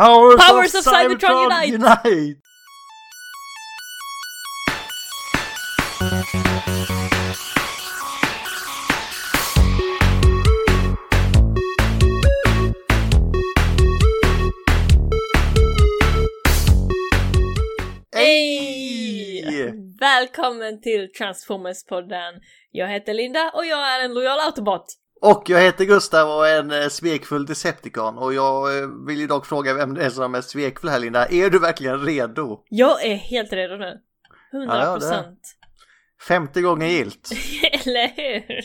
Powers, Powers of Cybertron Unite! Unite! Hej! Välkommen till Transformers-podden. Jag heter Linda och jag är en lojal autobot. Och jag heter Gustav och är en eh, svekfull Decepticon och jag eh, vill ju dock fråga vem det är som är svekfull här Linda. Är du verkligen redo? Jag är helt redo nu. 100 Ja. Femte gången gilt. Eller hur?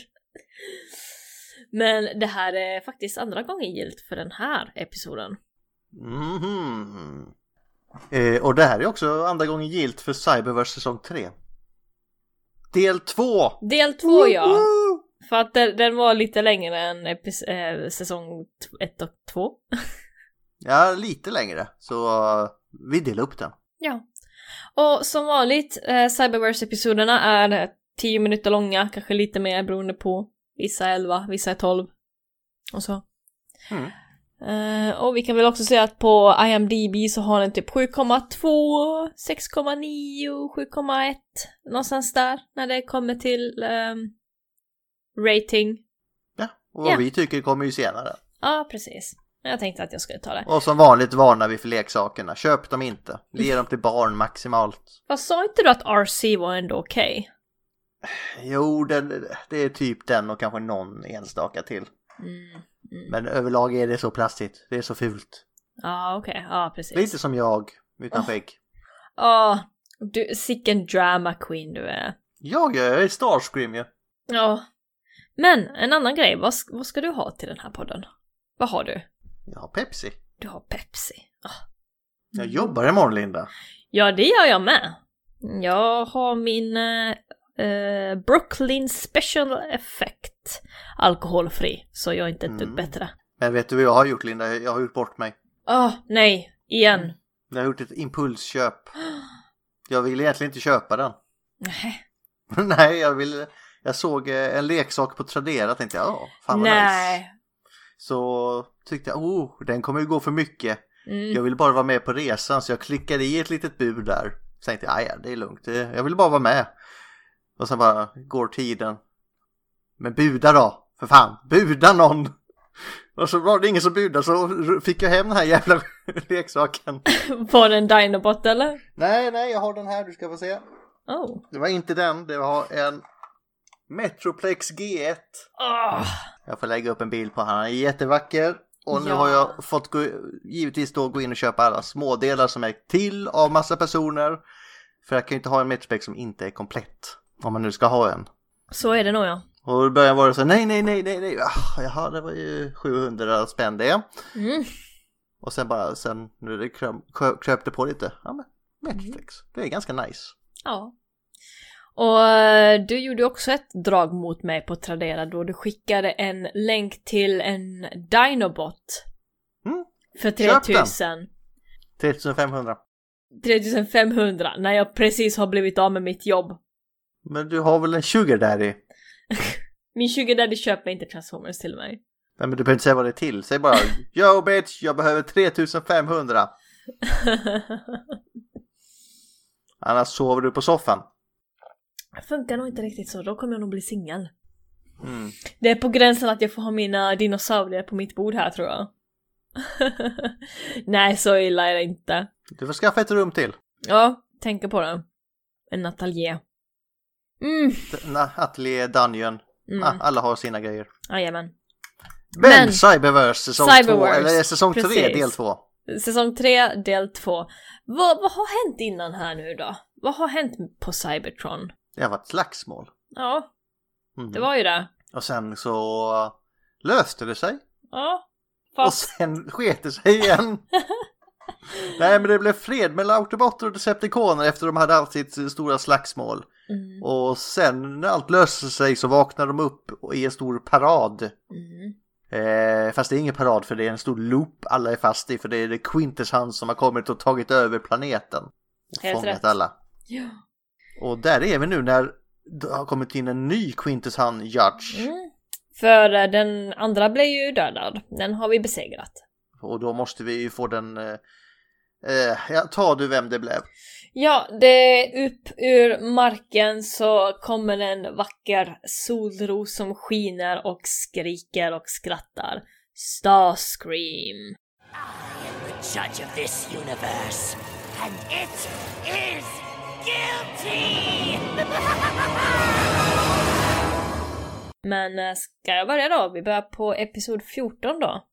Men det här är faktiskt andra gången gilt för den här episoden. Mhm. Eh, och det här är också andra gången gilt för Cyberverse säsong 3. Del 2! Del två ja. För att den, den var lite längre än epis- eh, säsong 1 och 2. Ja, lite längre. Så eh, vi delar upp den. Ja. Och som vanligt, eh, Cyberverse-episoderna är 10 minuter långa, kanske lite mer beroende på. Vissa är 11, vissa är 12. Och så. Mm. Eh, och vi kan väl också säga att på IMDB så har den typ 7,2, 6,9, 7,1 någonstans där när det kommer till ehm, rating. Ja, och vad Ja. vi tycker kommer ju senare. Ja, precis. Jag tänkte att jag skulle ta det. Och som vanligt varnar vi för leksakerna. Köp dem inte. Ge dem till barn maximalt. Vad sa inte du att RC var ändå okej? Jo, den, det är typ den och kanske någon enstaka till. Mm. Mm. Men överlag är det så plastigt. Det är så fult. Ja, okej. Ja, precis. Lite som jag, utan Åh. skägg. Ja, du, sicken drama queen du är. Jag är Starscream ju. Ja. Men en annan grej, vad, vad ska du ha till den här podden? Vad har du? Jag har Pepsi. Du har Pepsi. Ah. Jag jobbar imorgon Linda. Ja, det gör jag med. Jag har min eh, eh, Brooklyn Special Effect alkoholfri, så jag är inte ett dugg Mm. bättre. Men vet du vad jag har gjort Linda? Jag har gjort bort mig. Ah, nej, igen. Jag har gjort ett impulsköp. Jag vill egentligen inte köpa den. Nej. Nej, jag vill... Jag såg eh, en leksak på Tradera och tänkte ja, fan vad nice. Nej. Så tyckte jag, oh, den kommer ju gå för mycket. Mm. Jag vill bara vara med på resan så jag klickade i ett litet bud där. Så tänkte jag, "Ah, ja det är lugnt, Det- jag vill bara vara med. Och sen bara går tiden. Men buda då, för fan, buda någon! Och så var det ingen som budade så fick jag hem den här jävla leksaken. Var det en Dinobot eller? Nej, nej, jag har den här, du ska få se. Oh. Det var inte den, det var en Metroplex G1. Ah. Jag får lägga upp en bild på han, han är jättevacker. Och nu Ja. har jag fått gå, givetvis då gå in och köpa alla smådelar som är till av massa personer. För jag kan ju inte ha en Metroplex som inte är komplett. Om man nu ska ha en. Så är det nog ja. Och i början var det så nej, nej, nej, nej, nej. Ah, jaha, det var ju 700 spänn det. Mm. Och sen bara, sen nu det kröp, kröp, det på lite. Ja men, Metroplex, det är ganska nice. Ja. Och eh, du gjorde också ett drag mot mig på Tradera då du skickade en länk till en Dinobot. Mm. För Köp den. 3000. 3500. 3500 när jag precis har blivit av med mitt jobb. Men du har väl en sugar daddy? Min sugar daddy köper inte Transformers till mig. Nej men du behöver inte säga vad det är till. Säg bara Yo bitch, jag behöver 3500. Annars sover du på soffan. Funkar nog inte riktigt så, då kommer jag nog bli singel. Mm. Det är på gränsen att jag får ha mina dinosaurier på mitt bord här tror jag. Nej, så illa är det inte. Du får skaffa ett rum till. Ja, tänker på det. En ateljé. Mm, Atelier, Dungeon. mm. Ah, alla har sina grejer. jajamän. Men, Men- Cyberverse säsong 2, Cyberverse, eller säsong 3 precis. del 2. Säsong 3, del 2. Vad, vad har hänt innan här nu då? Vad har hänt på Cybertron? Det har varit slagsmål. Ja, Mhm. det var ju det. Och sen så löste det sig. Ja, Och fast... sen sket det sig igen. Nej men det blev fred mellan Autobotter och Decepticoner efter de hade haft sitt stora slagsmål. Mm. Och sen när allt löser sig så vaknar de upp i en stor parad. Mm. Eh, fast det är ingen parad för det är en stor loop alla är fast i för det är det Quintessence som har kommit och tagit över planeten. Och Helt fångat rätt. alla. Ja. Och där är vi nu när det har kommit in en ny Quintessence Judge. Mm. För eh, den andra blev ju dödad. Den har vi besegrat. och då måste vi ju få den... Eh, eh, ja, tar du vem det blev? Ja, det upp ur marken så kommer en vacker solros som skiner och skriker och skrattar. Starscream. I am the judge of this universe, and it is guilty! Men eh, ska jag börja då? Vi börjar på episod 14 då.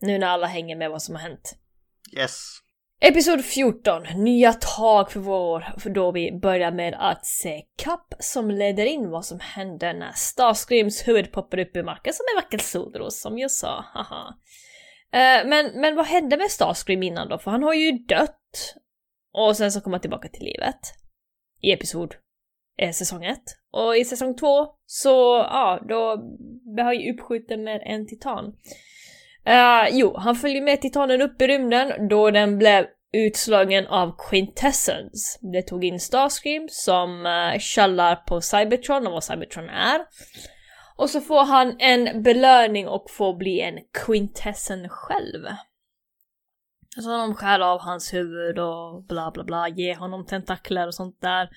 Nu när alla hänger med vad som har hänt. Yes. Episod 14, nya tag för vår, för då vi börjar med att se Kapp som leder in vad som hände när Starscreams huvud poppar upp ur marken som en vacker solros, som jag sa, haha. Eh, men, men vad hände med Starscream innan då? För han har ju dött. Och sen så kommer han tillbaka till livet. I episod eh, säsong 1. Och i säsong 2 så, ja, då blir han ju uppskjuten med en titan. Uh, jo, han följer med titanen upp i rymden då den blev utslagen av Quintessence. Det tog in Starscream som eh, uh, kallar på Cybertron och vad Cybertron är. Och så får han en belöning och får bli en Quintessen själv. Alltså de skär av hans huvud och bla bla bla, ger honom tentakler och sånt där.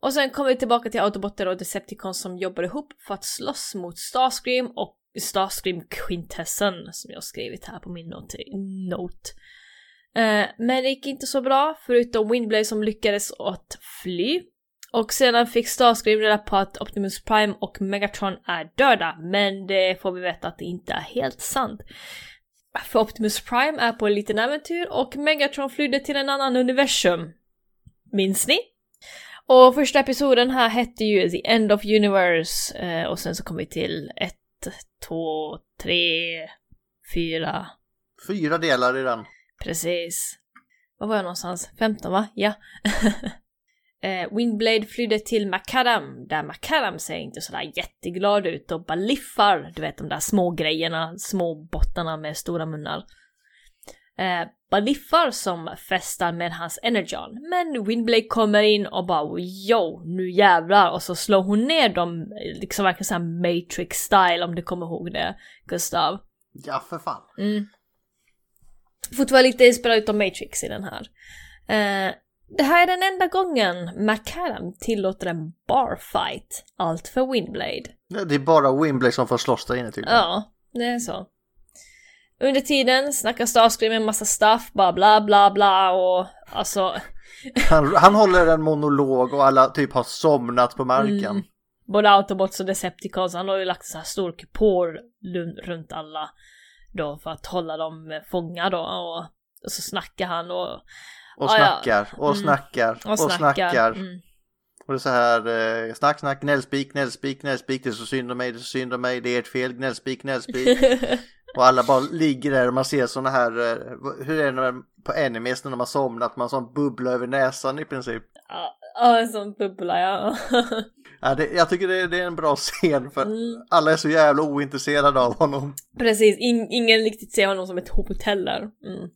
Och sen kommer vi tillbaka till Autobotter och Decepticons som jobbar ihop för att slåss mot Starscream och Starscream Quintessen som jag skrivit här på min not note. Eh, men det gick inte så bra förutom Windblade som lyckades att fly. Och sedan fick Starscream reda på att Optimus Prime och Megatron är döda, men det får vi veta att det inte är helt sant. För Optimus Prime är på en liten äventyr och Megatron flydde till en annan universum. Minns ni? Och första episoden här hette ju The End of Universe eh, och sen så kom vi till ett, två, tre, fyra. Fyra delar i den. Precis. Var var jag någonstans? 15 va? Ja. eh, Windblade flydde till Macadam, där Macadam ser inte sådär jätteglad ut och baliffar, du vet de där små grejerna, små bottarna med stora munnar. Eh, baliffar som festar med hans energon, men Windblade kommer in och bara yo, nu jävlar, och så slår hon ner dem, liksom verkligen såhär Matrix-style om du kommer ihåg det, Gustav. Ja, för fan. Mm. Fortfarande lite inspirerad av Matrix i den här. Eh, det här är den enda gången McCallum tillåter en barfight. Allt för Windblade. Ja, Det är bara Wimbley som får slåss där inne tydligen. Ja, det är så. Under tiden snackar Starscream en massa stuff, bara bla bla bla och alltså... Han, han håller en monolog och alla typ har somnat på marken. Mm. Både Autobots och Decepticons, han har ju lagt så här stor kupol runt alla då för att hålla dem fånga då och, och så snackar han och... Och Ja, ja. snackar och Mm. snackar och, Och snackar. Mm. Och det är så här, eh, snack, snack, gnällspik, gnällspik, gnällspik, det är så synd om mig, det är så synd om mig, det är ert fel, gnällspik, gnällspik. och alla bara ligger där och man ser såna här, eh, hur är det när, på animes när man somnat, man har sån bubbla över näsan i princip. Ja, Ja, en sån bubbla ja. Ja, det, jag tycker det, det är en bra scen för Mm. alla är så jävla ointresserade av honom. Precis, in, ingen riktigt ser honom som ett hotell där. Mm.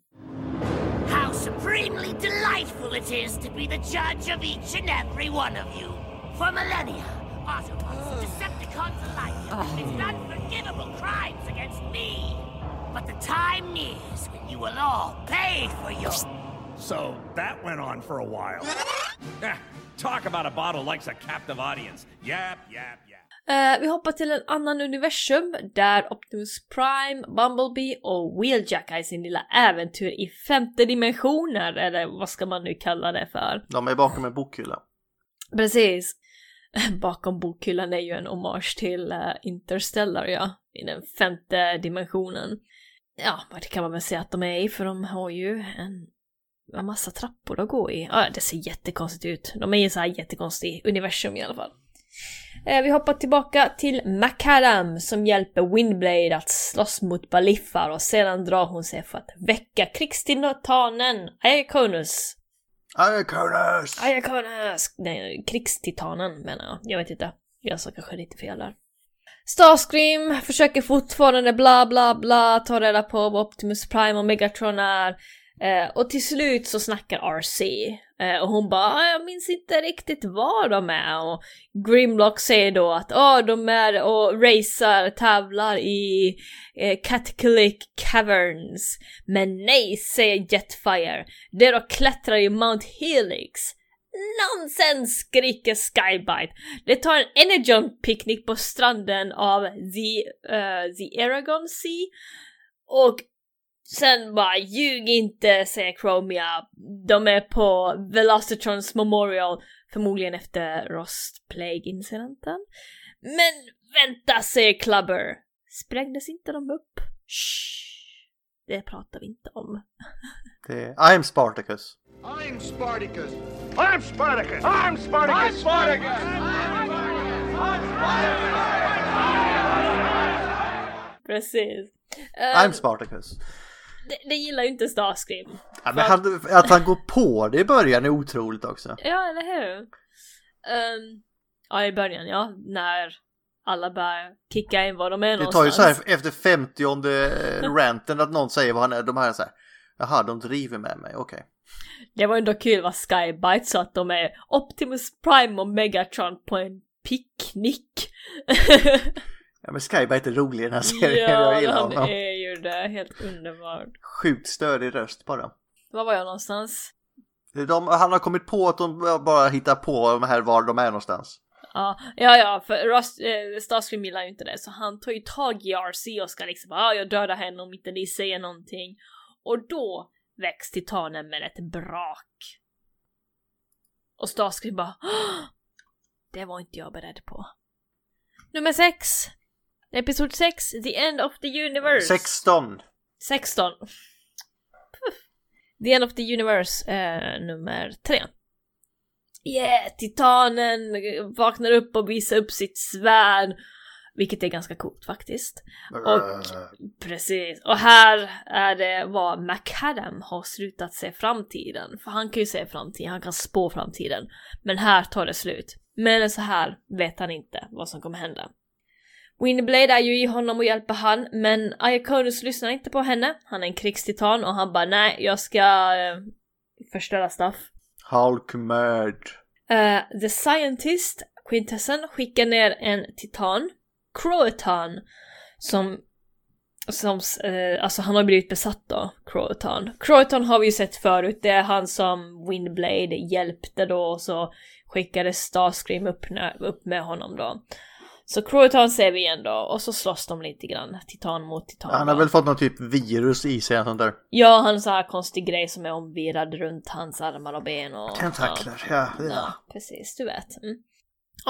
How supremely delightful it is to be the judge of each and every one of you. For millennia, Autobots and Decepticons alike have committed oh. unforgivable crimes against me. But the time nears when you will all pay for your... So that went on for a while. Talk about a bottle likes a captive audience. Yap, yap, Eh, vi hoppar till en annan universum där Optimus Prime, Bumblebee och Wheeljack är i sin lilla äventyr i femte dimensioner, eller vad ska man nu kalla det för? De är bakom en bokhylla. Precis. Bakom bokhyllan är ju en hommage till eh, Interstellar, ja. I den femte dimensionen. Ja, vad det kan man väl säga att de är i, för de har ju en, en massa trappor att gå i. Ja, det ser jättekonstigt ut. De är i en så här jättekonstig universum i alla fall. Eh, vi hoppar tillbaka till Macadam som hjälper Windblade att slåss mot Baliffar och sedan drar hon sig för att väcka krigstitanen Iaconus. Iaconus! Iaconus! Nej, krigstitanen menar jag. Jag vet inte. Jag sa kanske lite fel där. Starscream försöker fortfarande bla bla bla ta reda på vad Optimus Prime och Megatron är. Eh, och till slut så snackar RC. Eh, och hon bara "Ah, jag minns inte riktigt var de är. Och Grimlock säger då att oh, de är och racear, tävlar i eh, Cataclysmic Caverns. Men nej, säger Jetfire. Det är och klättrar i Mount Helix. Nonsens! skriker Skybite. Det tar en Energon-picknick på stranden av The, uh, the Aragon Sea. Och sen bara ljug inte, säger Chromia. De är på Velocitrons Memorial, förmodligen efter Rost Plague-incidenten. Men vänta, säger Clubber. Sprängdes inte de upp? Shh. Det pratar vi inte om. Det, I'm Spartacus. I'm Spartacus. I'm Spartacus. I'm Spartacus. I'm Spartacus. Precis. I'm Um, Spartacus. Det, det gillar ju inte Starscream. Ja, men han, att han går på det i början är otroligt också. Ja, eller hur? Um, ja, i början, ja. När alla börjar kicka in var de är Det tar ju så här någonstans. efter 50 ranten att någon säger vad han är. De här är så här. Jaha, de driver med mig. Okej. Det var ändå kul vad Skybite sa att de är Optimus Prime och Megatron på en picknick. Ja, men Skybite är rolig i den här serien. ja, jag gillar honom. är ju det. Helt underbart. Sjukt störig röst bara. Var var jag någonstans? De, han har kommit på att de bara hittar på de här var de är någonstans. Ja, ja, ja, för Rust, eh, Starscream gillar ju inte det, så han tar ju tag i RC och ska liksom ah, jag dödar henne om inte ni säger någonting. Och då väcks titanen med ett brak. Och Starscream bara, "Åh, det var inte jag beredd på. Nummer 6. Episod 6, The End of the Universe. 16. 16. Puff. The End of the Universe, eh, nummer 3. Yeah, titanen vaknar upp och visar upp sitt svärd. Vilket är ganska coolt faktiskt. Och precis, och här är det vad McAdam har slutat se framtiden. För han kan ju se framtiden, han kan spå framtiden. Men här tar det slut. Men så här vet han inte vad som kommer hända. Windblade är ju i honom och hjälper han, men Iaconus lyssnar inte på henne. Han är en krigstitan och han bara nej, jag ska eh, förstöra stuff. Hulk mörd. Eh, The Scientist, Quintessen, skickar ner en titan, Croatan, som som, eh, alltså han har blivit besatt då, Croatan. Croatan har vi ju sett förut, det är han som Windblade hjälpte då och så skickade Starscream upp, upp med honom då. Så Croatan ser vi igen då och så slåss de lite grann, titan mot titan. Han har väl fått någon typ virus i sig sånt där. Ja, han sån här konstig grej som är omvirad runt hans armar och ben och... Tentakler, ja. ja. Ja, precis, du vet. Mm.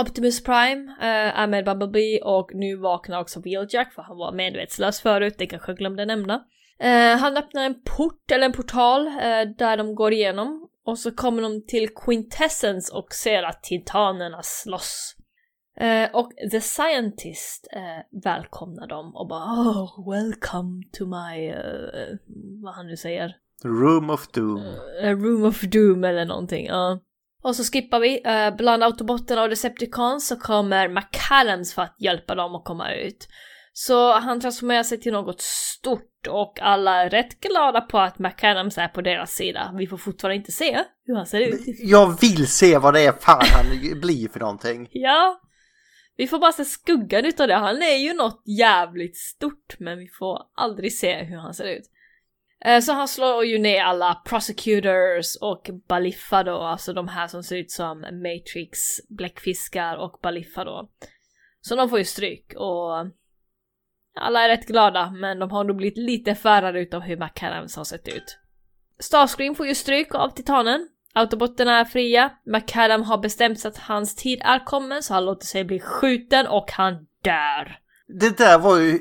Optimus Prime eh, är med Bumblebee och nu vaknar också Wheeljack för han var medvetslös förut, det kanske jag glömde nämna. Eh, han öppnar en port, eller en portal, eh, där de går igenom och så kommer de till Quintessence och ser att titanerna slåss. Eh, och The Scientist eh, välkomnar dem och bara oh, welcome to my, eh, vad han nu säger, Room of Doom. A Room of Doom eller någonting, ja. Och så skippar vi, eh, bland Autobotterna och Decepticons så kommer McCallums för att hjälpa dem att komma ut. Så han transformerar sig till något stort och alla är rätt glada på att McCallums är på deras sida. Vi får fortfarande inte se hur han ser ut. Jag vill se vad det är fan han blir för någonting. Ja, vi får bara se skuggan utav det. Han är ju något jävligt stort men vi får aldrig se hur han ser ut. Eh, så han slår ju ner alla prosecutors och Baliffa då, alltså de här som ser ut som Matrix, bläckfiskar och Baliffa då. Så de får ju stryk och alla är rätt glada men de har nog blivit lite färrade utav hur McCallums har sett ut. Starscream får ju stryk av Titanen. Autobotterna är fria. McCallum har bestämt sig att hans tid är kommen så han låter sig bli skjuten och han dör. Det där var ju...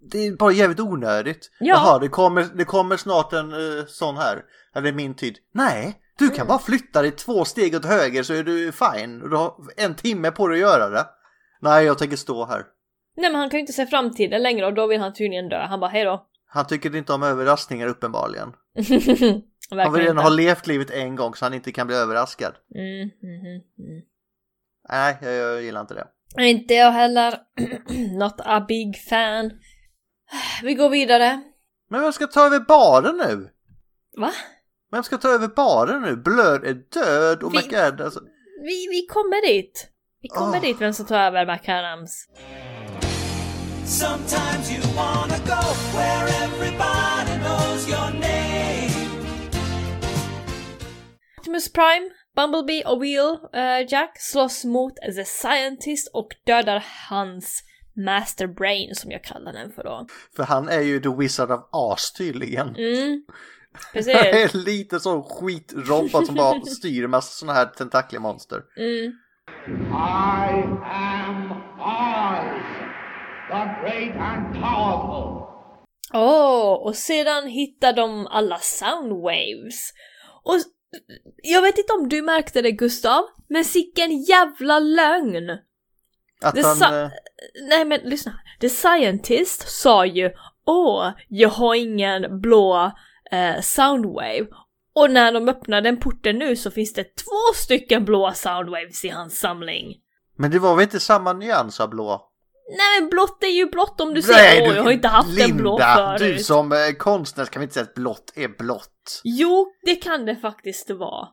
Det är bara jävligt onödigt. Ja. Jaha, det kommer, det kommer snart en eh, sån här. Eller min tid. Nej, du kan bara flytta dig två steg åt höger så är du fine. Du har en timme på dig att göra det. Nej, jag tänker stå här. Nej men han kan ju inte se framtiden längre och då vill han tydligen dö. Han bara hejdå. Han tycker inte om överraskningar uppenbarligen. Verkligen Han vill redan ha levt livet en gång så han inte kan bli överraskad. Mm, mm, mm. Nej, jag, jag gillar inte det. Inte jag heller. Not a big fan. Vi går vidare. Men vem ska ta över baren nu? Va? Vem ska ta över baren nu? Blöd är död och Vi- McAdams... Alltså, Vi, vi kommer dit. Vi kommer Åh. dit vem som tar över McAdams. Sometimes you wanna go where everybody knows your name. Optimus Prime, Bumblebee och Wheel eh, Jack slåss mot The Scientist och dödar hans Master Brain som jag kallar den för då. för han är ju The Wizard of Oz tydligen. Mm. Han Precis. är lite sån skitrobot som bara styr en massa såna här tentaklemonster. Mm. I am Oz, the great and powerful. Åh, och sedan hittar de alla soundwaves. Och jag vet inte om du märkte det Gustav, men sicken jävla lögn! Att Det han... eh, Nej men lyssna. The Scientist sa ju Åh, jag har ingen blå eh, soundwave. Och när de öppnar den porten nu så finns det två stycken blåa soundwaves i hans samling. Men det var väl inte samma nyans av blå? Nej men blått är ju blått om du säger åh du- jag har inte haft en blå Linda, förut. du som eh, konstnär kan vi inte säga att blått är blått. Jo, det kan det faktiskt vara.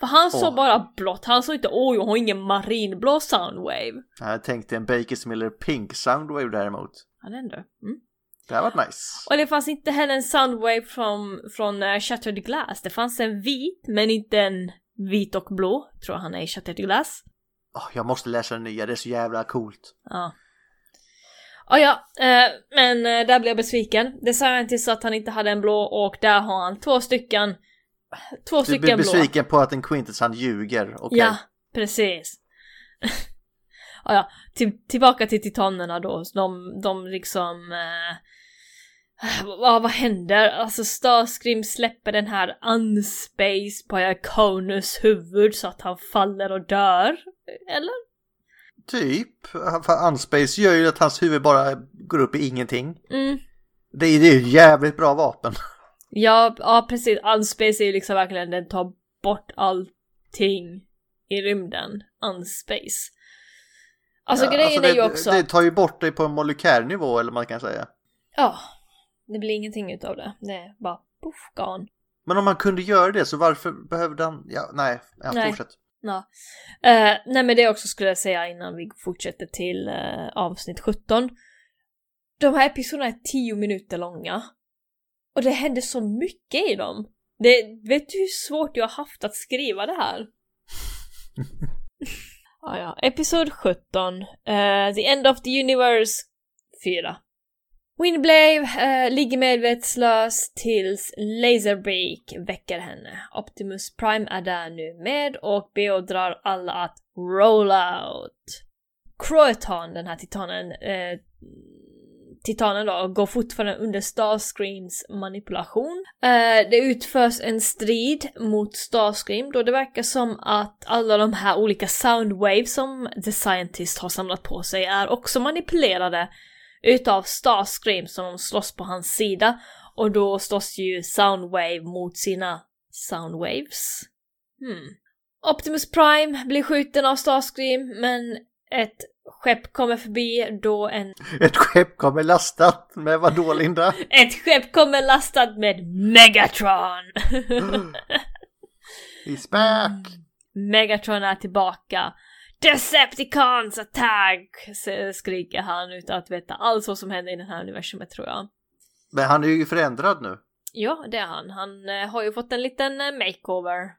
För han sa Åh. bara blått, han sa inte åh jag har ingen marinblå soundwave. Jag tänkte en Bakers Miller Pink Soundwave däremot. Ja, den du. Mm. Det här varit nice. Och det fanns inte heller en soundwave från, från uh, Shattered Glass. Det fanns en vit, men inte en vit och blå, tror jag han är i Shattered Glass. Åh, jag måste läsa den nya, det är så jävla coolt. Ja. Oh, ja, eh, men eh, där blev jag besviken. Det sa till så att han inte hade en blå och där har han två stycken, två Du stycken blir blå. besviken på att en Quintus han ljuger, okej? Ja, precis. ja, ja. Till, tillbaka till titanerna då. De, de liksom... Eh, vad, vad händer? Alltså Starscream släpper den här unspace på Iaconus huvud så att han faller och dör. Eller? Typ. För Unspace gör ju att hans huvud bara går upp i ingenting. Mm. Det är, ju ett jävligt bra vapen. Ja, ja precis. Unspace är ju liksom verkligen den tar bort allting i rymden. Unspace. Alltså Ja, grejen det, är ju också... Det tar ju bort dig på en molekär nivå, eller man kan säga. Ja, det blir ingenting utav det. Det är bara poff, gone. Men om man kunde göra det, så varför behövde han... Ja, nej, ja, Nej. fortsätt. Ja. Eh, nej men det också skulle jag säga innan vi fortsätter till eh, avsnitt 17. De här episoderna är 10 minuter långa. Och det händer så mycket i dem. Det, vet du hur svårt jag har haft att skriva det här? ah, ja. Episod 17. eh, the End of the Universe 4. Windblade eh, ligger medvetslös tills Laserbeak väcker henne. Optimus Prime är där nu med och beordrar alla att roll out. Croatan, den här titanen, eh, titanen då, går fortfarande under Starscreams manipulation. Eh, det utförs en strid mot Starscream då det verkar som att alla de här olika soundwaves som The Scientist har samlat på sig är också manipulerade utav Starscream som de slåss på hans sida. Och då slåss ju Soundwave mot sina Soundwaves. Hmm. Optimus Prime blir skjuten av Starscream men ett skepp kommer förbi då en... Ett skepp kommer lastat med vad då, Linda? Ett skepp kommer lastat med Megatron! He's back! Megatron är tillbaka. Decepticons attack! skriker han utan att veta alls vad som händer i det här universumet tror jag. Men han är ju förändrad nu. Ja, det är han. Han eh, har ju fått en liten eh, makeover.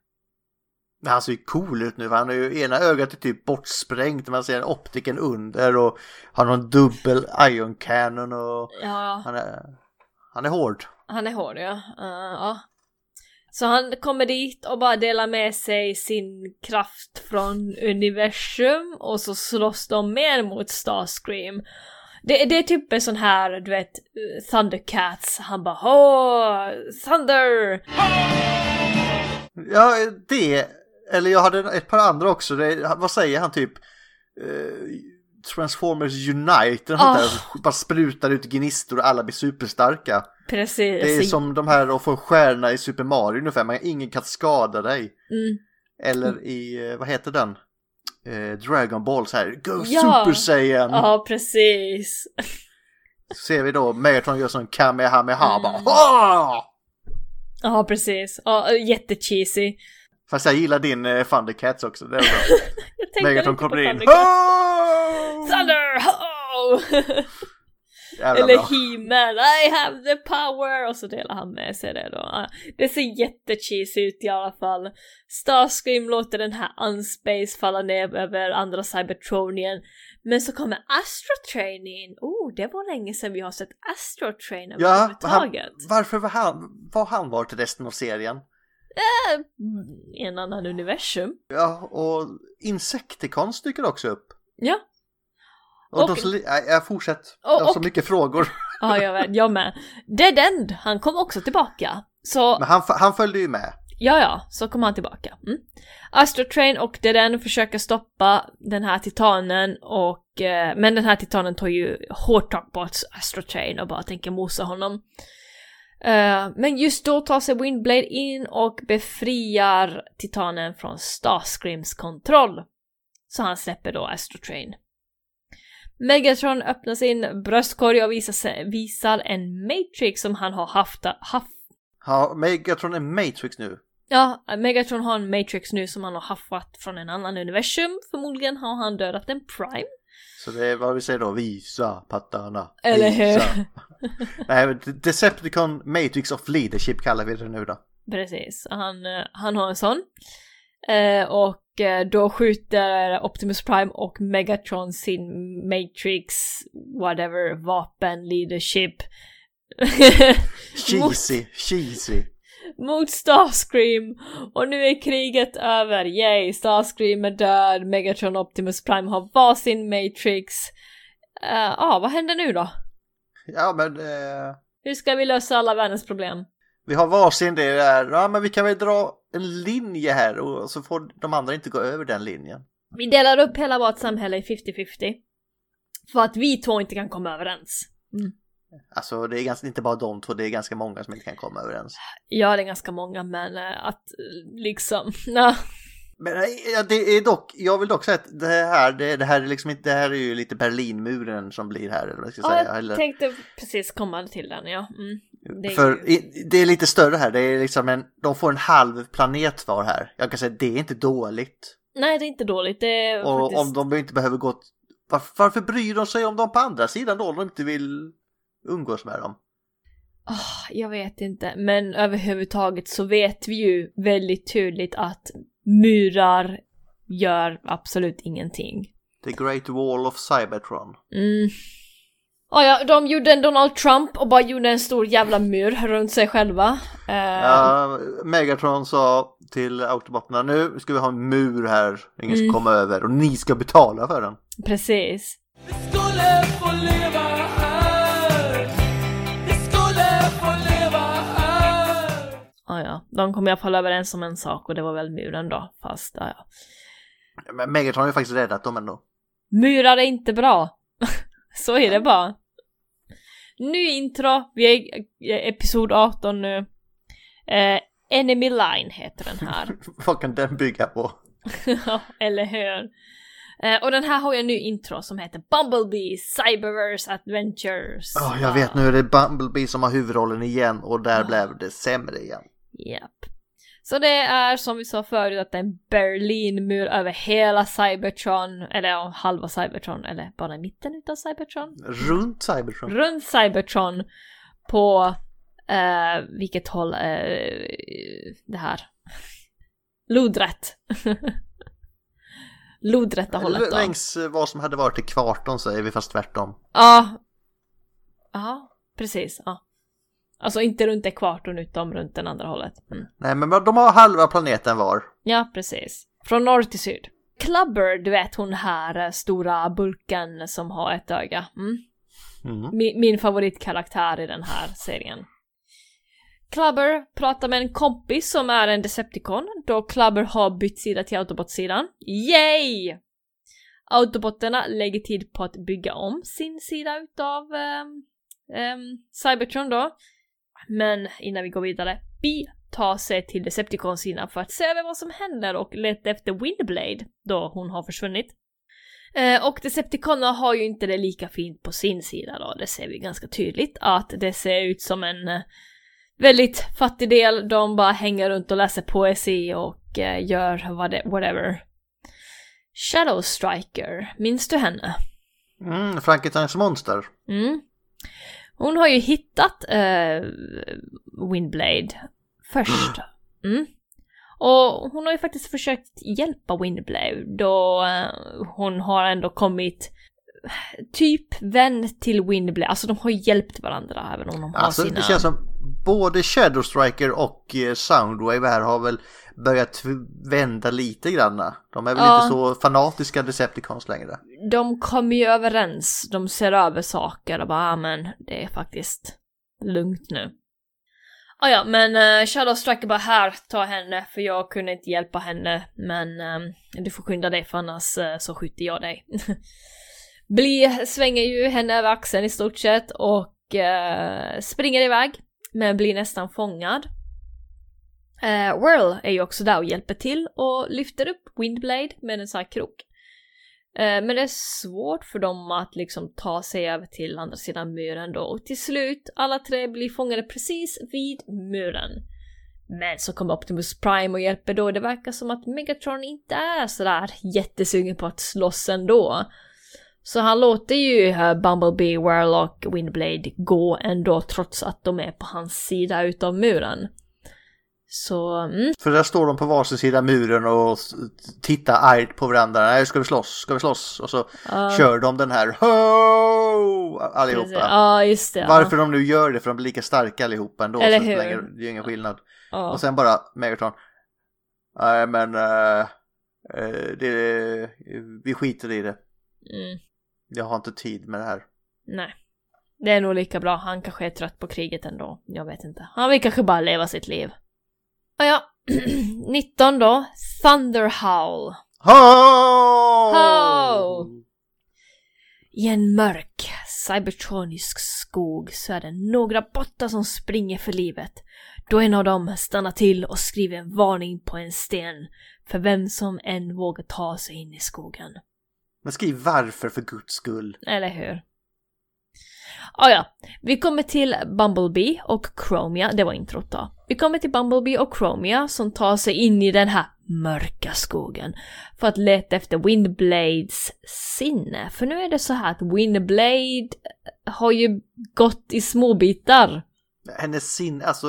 Men han ser ju cool ut nu, han har ju ena ögat är typ bortsprängt, man ser optiken under och har någon dubbel ion cannon och Ja, han är, han är hård. han är hård ja. Eh, ja. Så han kommer dit och bara delar med sig sin kraft från universum och så slåss de mer mot Starscream. Det, det är typ en sån här, du vet, Thundercats. Han bara Åh, Thunder! Ja, det, eller jag hade ett par andra också, det, vad säger han typ? Eh, Transformers Unite, oh. där, bara sprutar ut gnistor och alla blir superstarka. Precis. Det är som de här att få en stjärna i Super Mario ungefär, man, ingen kan skada dig. Mm. Eller i, eh, vad heter den? Eh, Dragon Ball så här, Go Ja. Super Saiyan! Ja, precis. Så ser vi då Megatron gör sån Kamehameha Mm. bara! Ja, precis. Ja, jättecheesy. Fast jag gillar din uh, Thundercats också. Det är bra. Megatron kommer in. Oh! Thunder! Ho! Eller. He-Man, I have the power! Och så delar han med sig det då. Ja, Det ser jättecheesy ut i alla fall. Starscream låter den här Unspace falla ner över andra Cybertronien. Men så kommer Astrotrain in. Oh, det var länge sedan vi har sett Astrotrain Ja, överhuvudtaget. varför var han, var han var till resten av serien? I en annan universum. Ja, och Insecticons dyker också upp. Ja, Och, Och- så, jag fortsätter. Jag har så mycket frågor. ja jag, vet, jag med. Dead End, han kom också tillbaka. Så Men han, han följde ju med. Ja, ja, så kommer han tillbaka. Mm. Astrotrain och Deden försöker stoppa den här titanen och eh, men den här titanen tar ju hårt tag på Astrotrain och bara tänker mosa honom. Eh, men just då tar sig Windblade in och befriar titanen från Starscreams kontroll. Så han släpper då Astrotrain. Megatron öppnar sin bröstkorg och visar, visar en Matrix som han har haft, haft Ja, Megatron är Matrix nu. Ja, Megatron har en Matrix nu som han har haffat från en annan universum. Förmodligen har han dödat en Prime. Så det är vad vi säger då, visa pattarna. Eller hur? Nej, Decepticon Matrix of Leadership kallar vi det nu då. Precis, han, eh, han har en sån. Eh, och då skjuter Optimus Prime och Megatron sin Matrix, whatever, vapen, leadership. Cheesy, cheesy. mot Starscream. Och nu är kriget över, yay! Starscream är död, Megatron och Optimus Prime har varsin Matrix. Ja, ah, vad händer nu då? Ja, men eh, Hur ska vi lösa alla världens problem? Vi har varsin det där. Ja, men vi kan väl dra en linje här och så får de andra inte gå över den linjen. Vi delar upp hela vårt samhälle i 50-50. För att vi två inte kan komma överens. Alltså det är ganska, inte bara de två, det är ganska många som inte kan komma överens. Ja, det är ganska många, men eh, att eh, liksom, nej. Men ja, det är dock, jag vill dock säga att det här, det, det här är liksom det här är ju lite Berlinmuren som blir här, eller vad jag ska Ja, säga. jag tänkte precis komma till den, ja. Mm. Det för ju- det är lite större här, det är liksom en, de får en halv planet var här. Jag kan säga det är inte dåligt. Nej, det är inte dåligt. Det Och faktiskt... om de inte behöver gå, varför, varför bryr de sig om dem på andra sidan då, om de inte vill umgås med dem? Ah, jag vet inte, men överhuvudtaget så vet vi ju väldigt tydligt att murar gör absolut ingenting. The Great Wall of Cybertron. Mm. Ah, ja, de gjorde en Donald Trump och bara gjorde en stor jävla mur runt sig själva. Eh, Ja, Megatron sa till automaterna nu ska vi ha en mur här, ingen ska Mm. komma över och ni ska betala för den. Precis. Vi skulle få leva ja, de kom i alla fall överens om en sak och det var väl muren då, fast ah, ja. Men Megatron har ju faktiskt räddat dem ändå. Murar är inte bra. Så är det bara. Ny intro, vi är i episod 18 nu. Eh, Enemy Line heter den här. Vad kan den bygga på? Ja, eller hur? Eh, och den här har ju en ny intro som heter Bumblebee Cyberverse Adventures. Ja, jag vet nu är det Bumblebee som har huvudrollen igen och där blev det sämre igen. Japp. Så det är som vi sa förut att det är en Berlinmur över hela Cybertron, eller ja, halva Cybertron, eller bara mitten utav Cybertron. Runt Cybertron. Runt Cybertron på, eh, vilket håll, eh, det här. Lodrätt. Lodrätta hållet då. Längs eh, vad som hade varit i kvarton säger vi fast tvärtom. Ja. Ja, precis. Ja. Alltså inte runt ekvatorn utan runt den andra hållet. Mm. Nej men de har halva planeten var. Ja, precis. Från norr till syd. Clubber, du vet hon här eh, stora bulken som har ett öga. Mm. Mm. Min, min favoritkaraktär i den här serien. Clubber pratar med en kompis som är en Decepticon då Clubber har bytt sida till Autobot-sidan. Yay! Autobotterna lägger tid på att bygga om sin sida utav um, Cybertron då. Men innan vi går vidare, Bi tar sig till Decepticon-sidan för att se över vad som händer och leta efter Windblade då hon har försvunnit. Eh, och Decepticonerna har ju inte det lika fint på sin sida då, det ser vi ganska tydligt att det ser ut som en eh, väldigt fattig del. De bara hänger runt och läser poesi och eh, gör vad det, whatever. Shadow Striker, minns du henne? Mm, Frankensteins monster. Mm. Hon har ju hittat eh, Windblade först. Mm. Och hon har ju faktiskt försökt hjälpa Windblade då eh, hon har ändå kommit typ vän till Windblade. Alltså de har hjälpt varandra även om de har Alltså sina... det känns som både Shadow Striker och eh, Soundwave här har väl börjat vända lite granna. De är väl Ja. inte så fanatiska Decepticons längre. De kommer ju överens, de ser över saker och bara ah, men det är faktiskt lugnt nu. Ah, ja, men uh, Shadow Striker bara här, ta henne för jag kunde inte hjälpa henne men ehm, du får skynda dig för annars eh, så skjuter jag dig. Bli svänger ju henne över axeln i stort sett och eh, springer iväg men blir nästan fångad. Uh, Whirl är ju också där och hjälper till och lyfter upp Windblade med en sån här krok. Eh, Men det är svårt för dem att liksom ta sig över till andra sidan muren då och till slut alla tre blir fångade precis vid muren. Men så kommer Optimus Prime och hjälper då. Det verkar som att Megatron inte är sådär jättesugen på att slåss ändå. Så han låter ju Bumblebee, Warlock, Windblade gå ändå trots att de är på hans sida utav muren. Så, mm, För där står de på varsin sida muren och tittar argt på varandra. Nej, ska vi slåss? Ska vi slåss? Och så Ja. kör de den här Ho! allihopa. Ja, just det. ja. Varför de nu gör det, för de blir lika starka allihopa ändå. Eller så hur? länge, det är ju ingen skillnad. Ja. Och sen bara Megatron. Nej men eh, det, vi skiter i det. Mm. Jag har inte tid med det här. Nej. Det är nog lika bra. Han kanske är trött på kriget ändå. Jag vet inte. Han vill kanske bara leva sitt liv. Ah, ja. 19 då. Thunder Howl. Ho! Ho! I en mörk, cybertronisk skog så är det några bottar som springer för livet. Då en av dem stannar till och skriver en varning på en sten för vem som än vågar ta sig in i skogen. Men skriv varför för guds skull. Eller hur? Ah, ja, vi kommer till Bumblebee och Chromia, det var introt då. Vi kommer till Bumblebee och Chromia som tar sig in i den här mörka skogen för att leta efter Windblades sinne. För nu är det så här att Windblade har ju gått i små bitar. Hennes sin, alltså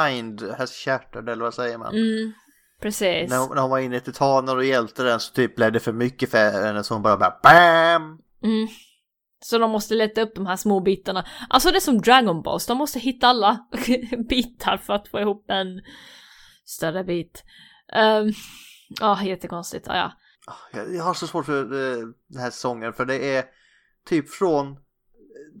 mind has shattered eller vad säger man? Mm, precis. När, hon, när hon var inne i titaner och hjälpte den så typ blev det för mycket för henne så hon bara bara BAM! Mm. Så de måste leta upp de här små bitarna. Alltså det är som Dragon Balls, de måste hitta alla bitar för att få ihop en större bit. Um, ja, jättekonstigt. Ah, ja. Jag, jag har så svårt för eh, den här säsongen för det är typ från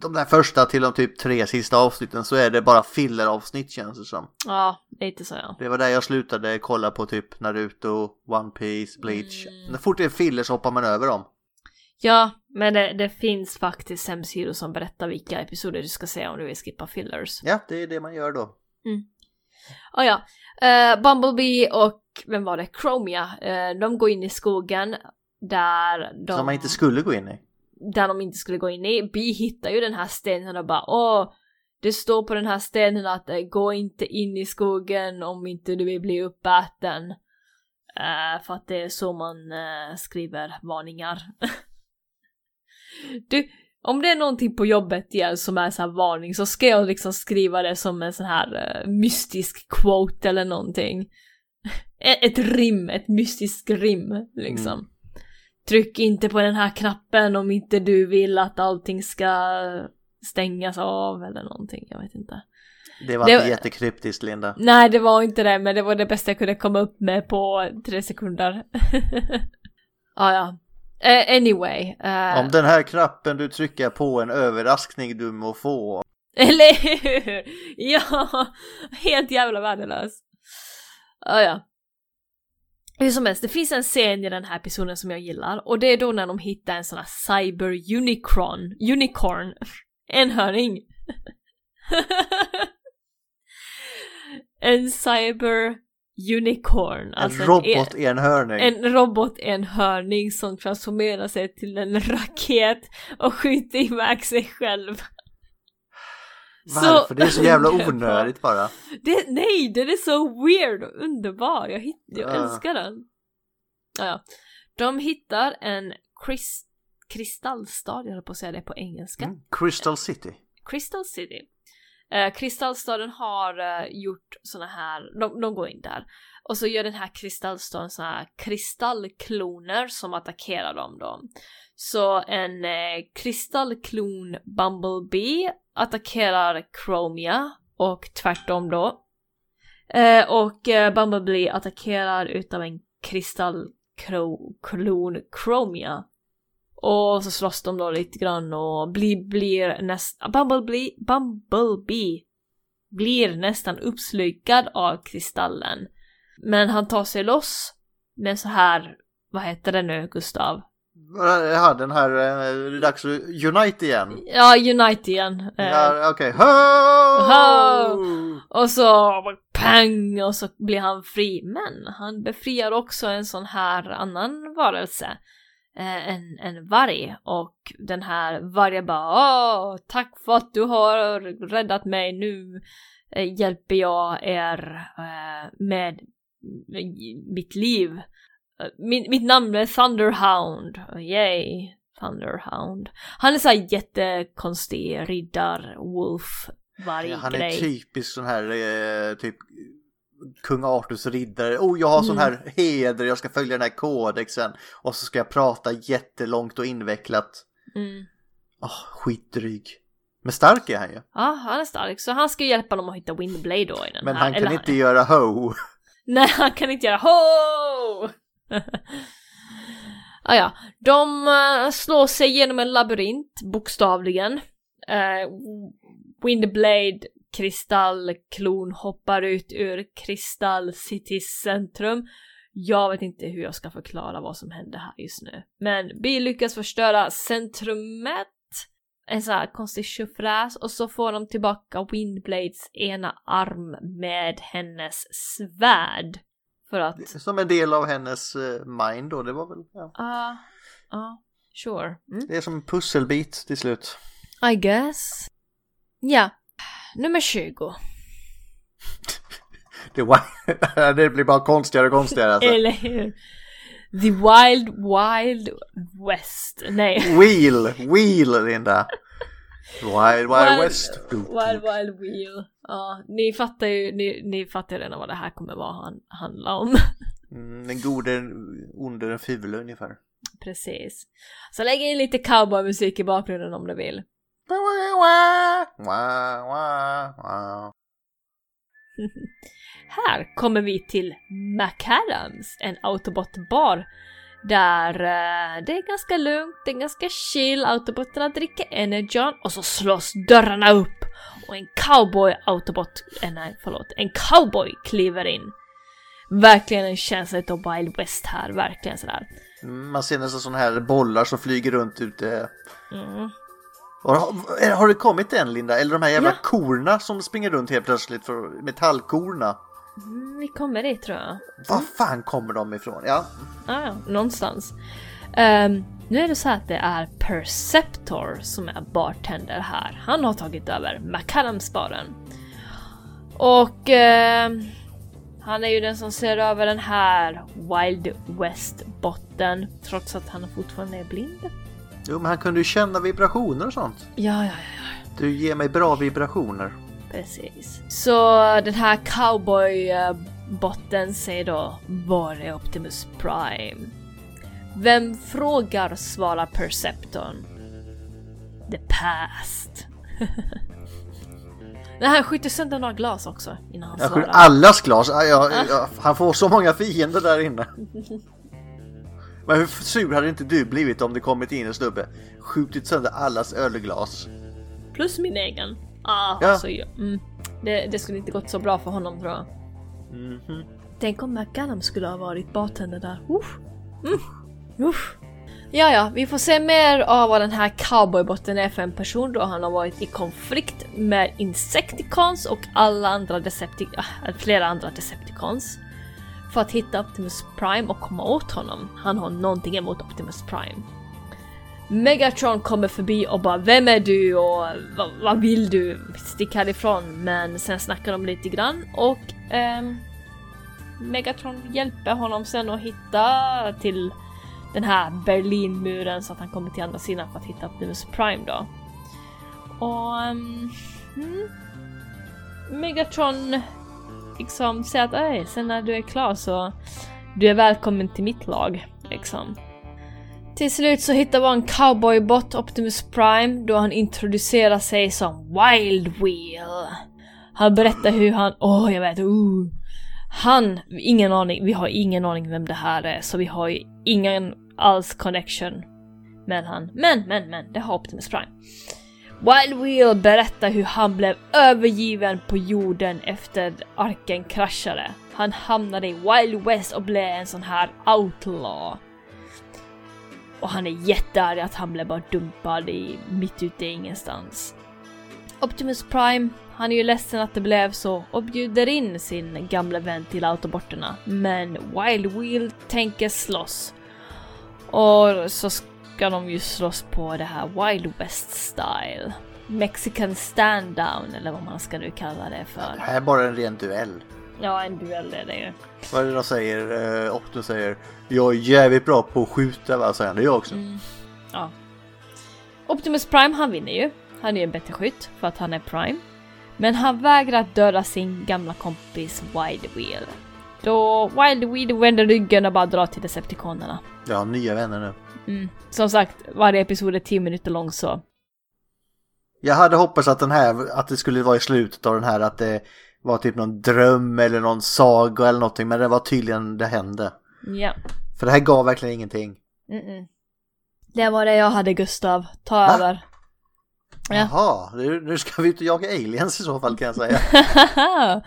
de där första till de typ tre sista avsnitten så är det bara filler-avsnitt känns det som. ja, lite så ja. Det var där jag slutade kolla på typ Naruto, One Piece, Bleach. Mm. När fort det är filler så hoppar man över dem. Ja, men det, det finns faktiskt hemsidor som berättar vilka episoder du ska se om du vill skippa fillers. Ja, det är det man gör då. Ah, ja, Eh, Bumblebee och, vem var det, Chromia, eh, de går in i skogen där de... Som man inte skulle gå in i. där de inte skulle gå in i. Bi hittar ju den här stenen och bara åh, det står på den här stenen att eh, gå inte in i skogen om inte du vill bli uppäten. Eh, för att det är så man eh, skriver varningar. du, om det är någonting på jobbet igen som är så här varning så ska jag liksom skriva det som en sån här eh, mystisk quote eller någonting. ett, rim, ett mystiskt rim liksom. Tryck inte på den här knappen om inte du vill att allting ska stängas av eller någonting, jag vet inte. Det var Det- inte jättekryptiskt Linda. Nej, det var inte det, men det var det bästa jag kunde komma upp med på tre sekunder. ah, ja. Eh, anyway. eh, Om den här knappen du trycker på en överraskning du må få. Eller hur? Ja, helt jävla värdelös. Ah, ja. Hur som helst, det finns en scen i den här episoden som jag gillar och det är då när de hittar en sån här cyber unicorn, unicorn, enhörning. en cyber unicorn. alltså en robot enhörning. en robotenhörning som transformerar sig till en raket och skjuter iväg sig själv. Varför? Det är så jävla onödigt bara. Det, nej, den är så weird och underbar. Jag, hitt, jag Ja. älskar den. Ja. De hittar en krist, kristallstad, jag höll på att säga det på engelska. Mm. Crystal City. Crystal City. Eh, kristallstaden har eh, gjort såna här, de, de går in där. Och så gör den här kristallstaden såna här kristallkloner som attackerar dem då. Så en eh, kristallklon Bumblebee attackerar Chromia och tvärtom då. Eh, och eh, Bumblebee attackerar utav en kristallklon Chromia. Och så slåss de då lite grann och blir, blir nästan, Bumblebee, Bumblebee blir nästan uppslukad av kristallen. Men han tar sig loss med så här, vad heter det nu Gustav? Ja, den här, eh, det är dags att unite igen. Ja, Unite igen. Eh, Ja, Okej, ho! Ho! Och så pang och så blir han fri. Men han befriar också en sån här annan varelse. Eh, en, en varg. Och den här vargen bara Åh, tack för att du har räddat mig. Nu eh, hjälper jag er eh, med mitt liv. Min, mitt namn är Thunderhound. Yay, Thunderhound. Han är såhär jättekonstig riddar, wolf, varg Ja, han är grej. typisk sån här, eh, typ kung Arturs riddare. Oh, jag har sån Mm. här heder, jag ska följa den här kodexen. Och så ska jag prata jättelångt och invecklat. Mm. Oh, skitdryg. Men stark är han ju. Ja, han är stark, så han ska hjälpa dem att hitta Windblade då i den Men här. han kan eller inte göra ho. Nej, han kan inte göra ho! ah, ja, de eh, slår sig genom en labyrint, bokstavligen. Uh, Windblade kristallklon hoppar ut ur Kristall Citys centrum. Jag vet inte hur jag ska förklara vad som händer här just nu. Men vi lyckas förstöra centrumet. En sån här konstig tjofräs och så får de tillbaka Windblades ena arm med hennes svärd. För att... Som en del av hennes eh, mind då, det var väl, ja. Ja, ja, sure. Mm. Det är som en pusselbit till slut. I guess. Ja, nummer 20. Det, var, det blir bara konstigare och konstigare alltså. Eller hur? The Wild Wild West. Nej. Wheel, wheel Linda. Wild Wild West. Wild Wild Wheel. Ja, ni fattar ju, ni, ni fattar ju redan vad det här kommer vara han, handla om. Mm, den gode, onde, den fule ungefär. Precis. Så lägg in lite cowboymusik i bakgrunden om du vill. Här kommer vi till McAdams, en Autobot-bar. Där eh, det är ganska lugnt, det är ganska chill, Autobotarna dricker Energon och så slås dörrarna upp och en cowboy Autobot, eh, nej förlåt, en cowboy kliver in. Verkligen en känsla av Wild West här, verkligen sådär. Man ser nästan sådana här bollar som flyger runt ute. Mm. Har, har det kommit än Linda? Eller de här jävla Ja. korna som springer runt helt plötsligt, för metallkorna. Mm, vi kommer dit tror jag. Var fan kommer de ifrån? Ja, Ah, ja, någonstans. Ehm, nu är det så att det är Perceptor som är bartender här. Han har tagit över McAdams-baren. Och ehm, han är ju den som ser över den här Wild West-botten trots att han fortfarande är blind. Jo men han kunde ju känna vibrationer och sånt. Ja, ja, ja. Du ger mig bra vibrationer. Precis. Så den här cowboy-botten säger då Var är Optimus Prime? Vem frågar svarar Perceptorn. The past. Nej, han skjuter sönder några glas också innan han Jag svarar. allas glas. Ja, ja, ja, han får så många fiender där inne. Men hur sur hade inte du blivit om det kommit in en snubbe, skjutit sönder allas ölglas? Plus min egen. Ah, Ja. så, ja. mm, det, det skulle inte gått så bra för honom tror jag. Mhm. Tänk om McGannum skulle ha varit bartender där. Uff. Mm. Uff. Ja, ja, vi får se mer av vad den här cowboybotten är för en person då han har varit i konflikt med Insecticons och alla andra Deceptic... äh, flera andra Decepticons. För att hitta Optimus Prime och komma åt honom. Han har någonting emot Optimus Prime. Megatron kommer förbi och bara Vem är du och vad, vad vill du? Stick härifrån. Men sen snackar de lite grann och ehm, Megatron hjälper honom sen att hitta till den här Berlinmuren så att han kommer till andra sidan för att hitta Optimus Prime då. Och... ehm, mm. Megatron liksom säga att "Ej, sen när du är klar så du är välkommen till mitt lag liksom. Till slut så hittar vi en cowboybot Optimus Prime då han introducerar sig som Wild Wheel. Han berättar hur han, åh jag vet, uh. Han, ingen aning, vi har ingen aning vem det här är så vi har ju ingen alls connection med han. Men, men, men, det har Optimus Prime. Wild Wheel berättar hur han blev övergiven på jorden efter arken kraschade. Han hamnade i Wild West och blev en sån här outlaw. Och han är jättearg att han blev bara dumpad i, mitt ute i ingenstans. Optimus Prime, han är ju ledsen att det blev så och bjuder in sin gamla vän till autobotterna. Men Wild Wheel tänker slåss. Och så ska de ju slåss på det här Wild West style. Mexican stand down eller vad man ska nu kalla det Det för. här är bara en ren duell. Ja, en duell är det ju. Vad är det de säger? Eh, Optimus säger Jag är jävligt bra på att skjuta va? Säger han. Det är jag också. Ja. Optimus Prime han vinner ju. Han är ju en bättre skytt för att han är Prime. Men han vägrar att döda sin gamla kompis Wild Wheel. Då Wild Wheel vänder ryggen och bara drar till Decepticonerna. Har nya vänner nu. Mm. Som sagt, varje episod är 10 minuter lång så. Jag hade hoppats att den här, att det skulle vara i slutet av den här att det var typ någon dröm eller någon saga eller någonting. Men det var tydligen det hände. Ja. För det här gav verkligen ingenting. Mm-mm. Det var det jag hade Gustav. Ta över. Ja. Jaha, nu, nu ska vi ut och jaga aliens i så fall kan jag säga.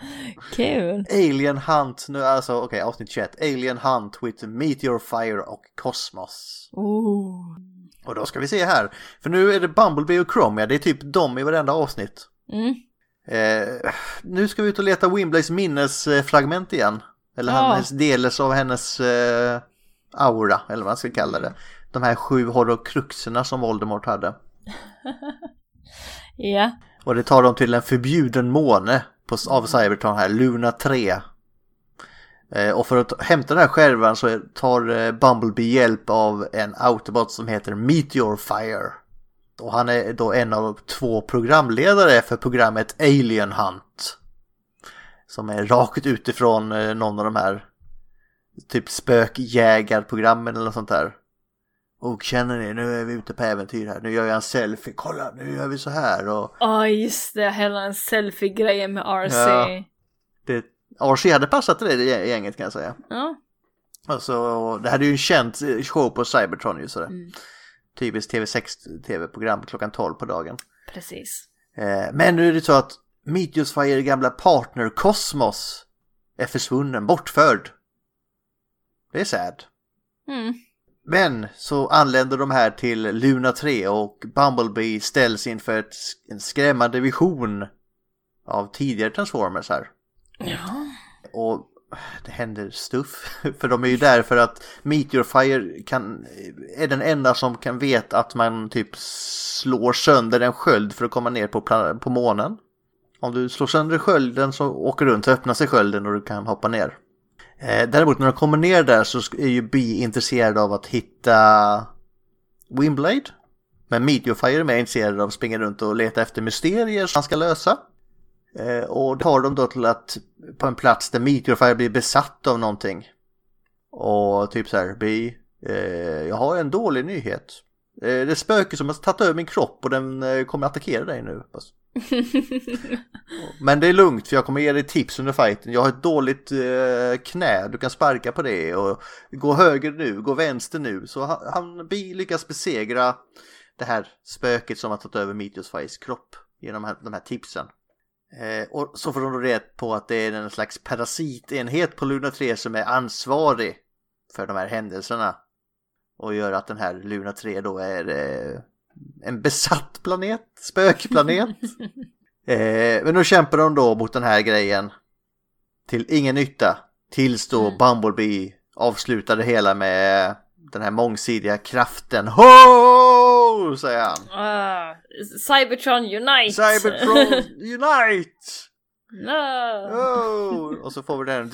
Kul. Alien Hunt, nu alltså okej avsnitt 21. Alien Hunt with Meteor Fire och Cosmos. Ooh. Och då ska vi se här. För nu är det Bumblebee och Chromia, det är typ dem i varenda avsnitt. Mm. Eh, nu ska vi ut och leta Wimblays minnesfragment igen. Eller Ja. hennes deles av hennes eh, aura, eller vad man ska kalla det. De här sju horrokruxerna som Voldemort hade. Ja. Och det tar dem till en förbjuden måne på, av Cybertron här, Luna 3. Eh, och för att hämta den här skärvan så tar eh, Bumblebee hjälp av en Autobot som heter Meteor Fire. Och han är då en av två programledare för programmet Alien Hunt. Som är rakt utifrån eh, någon av de här typ spökjägarprogrammen eller något sånt där. Och känner ni, nu är vi ute på äventyr här, nu gör jag en selfie, kolla nu gör vi så här och Ja, just det. Hela en selfie-grejen med RC. Ja. Det, RC hade passat till det gänget kan jag säga. ja. Alltså, det är ju en känd show på Cybertron ju sådär. Mm. Typiskt TV6 tv-program klockan 12 på dagen. Precis. Eh, men nu är det så att Meteors Fire gamla partner Cosmos är försvunnen, bortförd. Det är sad. Mm. Men så anländer de här till Luna 3 och Bumblebee ställs inför ett, en skrämmande vision av tidigare Transformers här. Ja. Och det händer stuff. För de är ju där för att Meteor Fire kan, är den enda som kan veta att man typ slår sönder en sköld för att komma ner på, på månen. Om du slår sönder skölden så åker du runt så öppnar sig skölden och du kan hoppa ner. Eh, däremot när de kommer ner där så är ju Bee intresserad av att hitta Wimblade. Men Meteorfire är mer intresserad av att springa runt och leta efter mysterier som han ska lösa. Eh, och det har de då till att på en plats där Meteorfire blir besatt av någonting. Och typ så här, Bi, eh, jag har en dålig nyhet. Eh, det är spöke som har tagit över min kropp och den eh, kommer attackera dig nu. Men det är lugnt för jag kommer ge dig tips under fighten. Jag har ett dåligt eh, knä, du kan sparka på det och gå höger nu, gå vänster nu. Så han, han lyckas besegra det här spöket som har tagit över Meteorfires kropp genom de här, de här tipsen. Eh, och så får de då reda på att det är en slags parasitenhet på Luna 3 som är ansvarig för de här händelserna. Och gör att den här Luna 3 då är eh, en besatt planet, spökplanet. eh, men då kämpar de då mot den här grejen till ingen nytta. Tills då Bumblebee avslutar det hela med den här mångsidiga kraften. Ho! Säger han. Ah, Cybertron Unite! Cybertron Unite! no. Oh! Och så får vi den.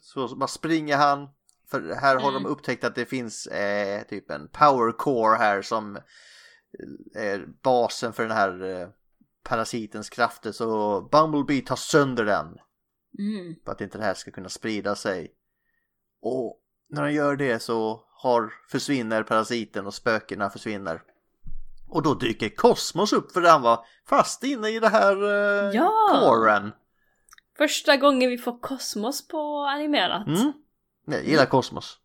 Så bara springer han. För här har de upptäckt att det finns eh, typ en power core här som är basen för den här eh, parasitens krafter. Så Bumblebee tar sönder den. Mm. För att inte det här ska kunna sprida sig. Och när han gör det så har, försvinner parasiten och spökena försvinner. Och då dyker Kosmos upp för han var fast inne i det här eh, Ja. coren. Första gången vi får kosmos på animerat. Mm. Jag gillar Kosmos.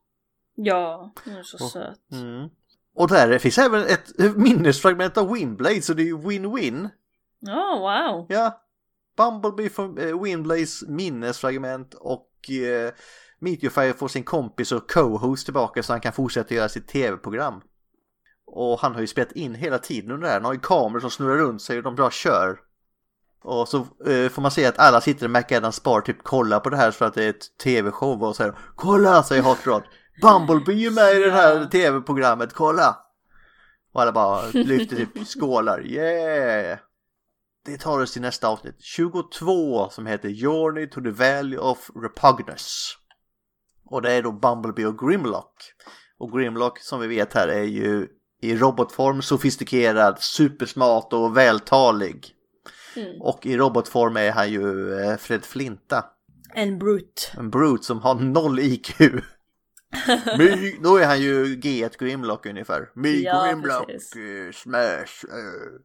Ja, hon är så Och- söt. Mm. Och där finns även ett minnesfragment av Windblade så det är ju win-win. Ja, wow. Ja. Bumblebee får eh, Windblades minnesfragment och eh, Meteorfire får sin kompis och co-host tillbaka så han kan fortsätta göra sitt tv-program. Och han har ju spelat in hela tiden under det här. Han har ju kameror som snurrar runt sig och de bara kör. Och så eh, får man se att alla sitter i McAdams bar typ kollar på det här för att det är ett tv-show och säger Kolla säger Hot Rod! Bumblebee är med i det här tv-programmet, kolla! Och alla bara lyfter typ skålar, yeah! Det tar oss till nästa avsnitt, 22 som heter Journey to the Valley of Repugnance. Och det är då Bumblebee och Grimlock. Och Grimlock som vi vet här är ju i robotform sofistikerad, supersmart och vältalig. Mm. Och i robotform är han ju eh, Fred Flinta. En brute. En brute som har noll IQ. My, då är han ju G1 Grimlock ungefär. Me Ja, Grimlock, precis. eh, smash. eh.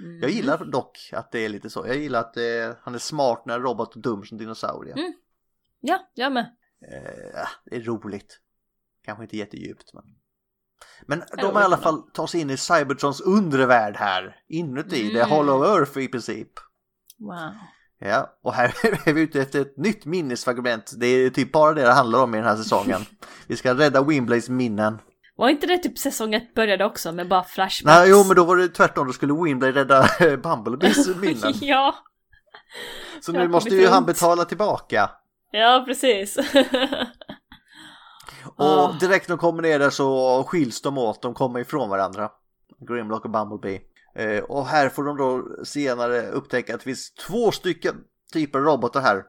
Mm. Jag gillar dock att det är lite så. Jag gillar att eh, han är smart när robot och dum som dinosaurie. Mm. Ja, jag med. Eh, det är roligt. Kanske inte jättedjupt men. Men de i alla fall tar sig in i Cybertrons undervärld här. Inuti, det är Mm. Hollow Earth i princip. Wow. Ja, och här är vi ute efter ett nytt minnesfragment. Det är typ bara det det handlar om i den här säsongen. Vi ska rädda Windblades minnen. Var inte det typ säsong ett började också med bara flashbacks? Nej, jo, men då var det tvärtom. Då skulle Windblade rädda Bumblebees minnen. ja, Så nu måste ju han betala tillbaka. ja precis. Och Ah. direkt när de kommer ner där så skiljs de åt. De kommer ifrån varandra. Grimlock och Bumblebee. Eh, och här får de då senare upptäcka att det finns två stycken typer robotar här.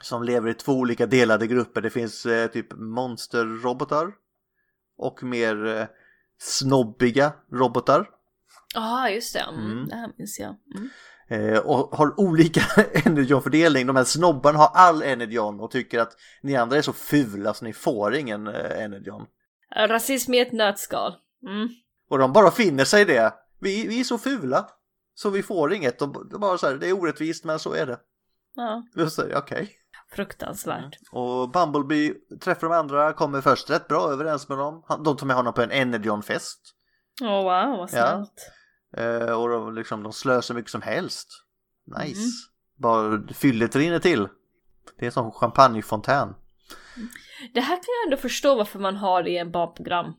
Som lever i två olika delade grupper. Det finns eh, typ monsterrobotar. Och mer eh, snobbiga robotar. Ja, just det. Mm, Mm. Det här minns jag. Mm. Eh, och har olika energon-fördelning. De här snobbarna har all energon och tycker att ni andra är så fula så ni får ingen eh, energon. Rasism i ett nötskal. Mm. Och de bara finner sig i det. Vi, vi är så fula. Så vi får inget. De, de bara så här, det är orättvist men så är det. Ja, säger jag okej. fruktansvärt. Och Bumblebee träffar de andra, kommer först rätt bra överens med dem. De tar med honom på en Energon-fest. Åh wow, vad Ja. Eh, och de, liksom, de slösar så mycket som helst. Nice. Mm. Bara fyllet rinner till. Det är som champagnefontän. Det här kan jag ändå förstå varför man har det i en barnprogram.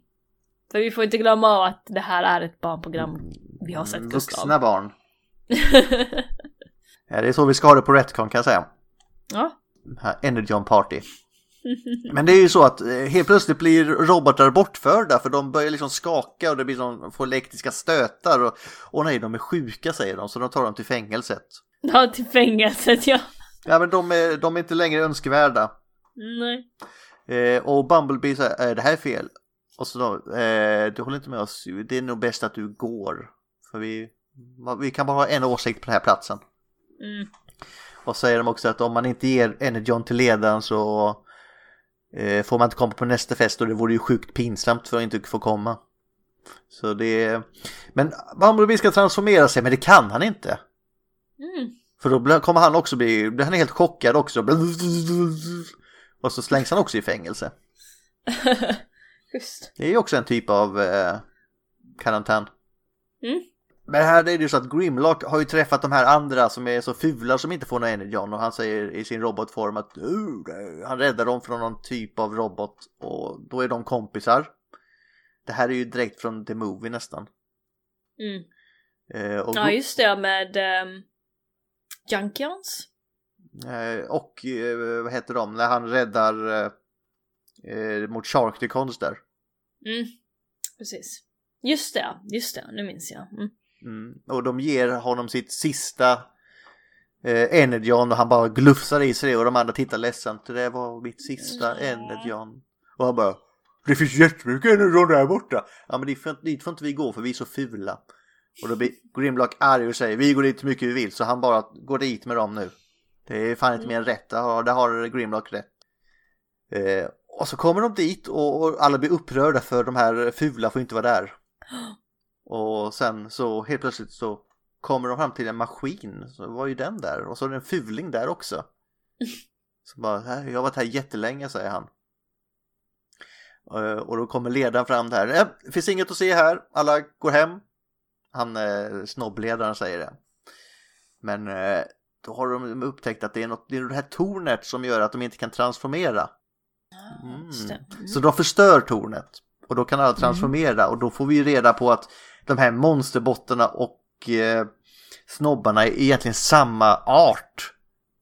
För vi får inte glömma att det här är ett barnprogram. Vi har sett Gustav. Vuxna barn. Ja, det är så vi ska ha det på Retcon kan jag säga. ja. Här Energon Party. Men det är ju så att eh, helt plötsligt blir robotar bortförda för de börjar liksom skaka och det blir som, får elektriska stötar och, och nej, de är sjuka säger de så de tar dem till fängelset. Ja, till fängelset ja. Ja men de är, de är inte längre önskvärda. Nej. Eh, och Bumblebee säger, eh, det här är fel. Och så då, eh, du håller inte med oss, det är nog bäst att du går. För vi, vi kan bara ha en åsikt på den här platsen. Mm. Och säger de också att om man inte ger Energon till ledaren så får man inte komma på nästa fest och det vore ju sjukt pinsamt för att inte få komma. Så det är... Men Bumblebee ska transformera sig men det kan han inte. Mm. För då kommer han också bli, han helt chockad också. Och så slängs han också i fängelse. Just. Det är ju också en typ av eh, karantän. Mm. Men här är det ju så att Grimlock har ju träffat de här andra som är så fula som inte får någon Energon och han säger i sin robotform att han räddar dem från någon typ av robot och då är de kompisar. Det här är ju direkt från The Movie nästan. Mm. Eh, och, Ja, just det med um, Junkions. eh, och eh, vad heter de, när han räddar eh, eh, mot Sharkticons där. Mm. precis. Just det, just det, nu minns jag. Mm. Mm. Och de ger honom sitt sista eh, Energon och han bara glufsar i sig det och de andra tittar ledsamt. Det var mitt sista Energon. Och han bara Det finns jättemycket Energon där borta. Ja men dit får, dit får inte vi gå för vi är så fula. Och då blir Grimlock arg och säger vi går dit hur mycket vi vill så han bara går dit med dem nu. Det är fan inte mer än rätt. Där har, där har Grimlock rätt. Eh, och så kommer de dit och, och alla blir upprörda för de här fula får inte vara där. Och sen så helt plötsligt så kommer de fram till en maskin. Så var ju den där. Och så är det en fuling där också. Så bara, "Här, jag har varit här jättelänge säger han. Eh, Och då kommer ledaren fram där. "Eh, Det finns inget att se här. Alla går hem. Han eh, snobbledaren säger det. Men då har de upptäckt att det är, något, det är det här tornet som gör att de inte kan transformera. Det. Mm. Så de förstör tornet. Och då kan alla transformera och då får vi reda på att de här monsterbottarna och eh, snobbarna är egentligen samma art.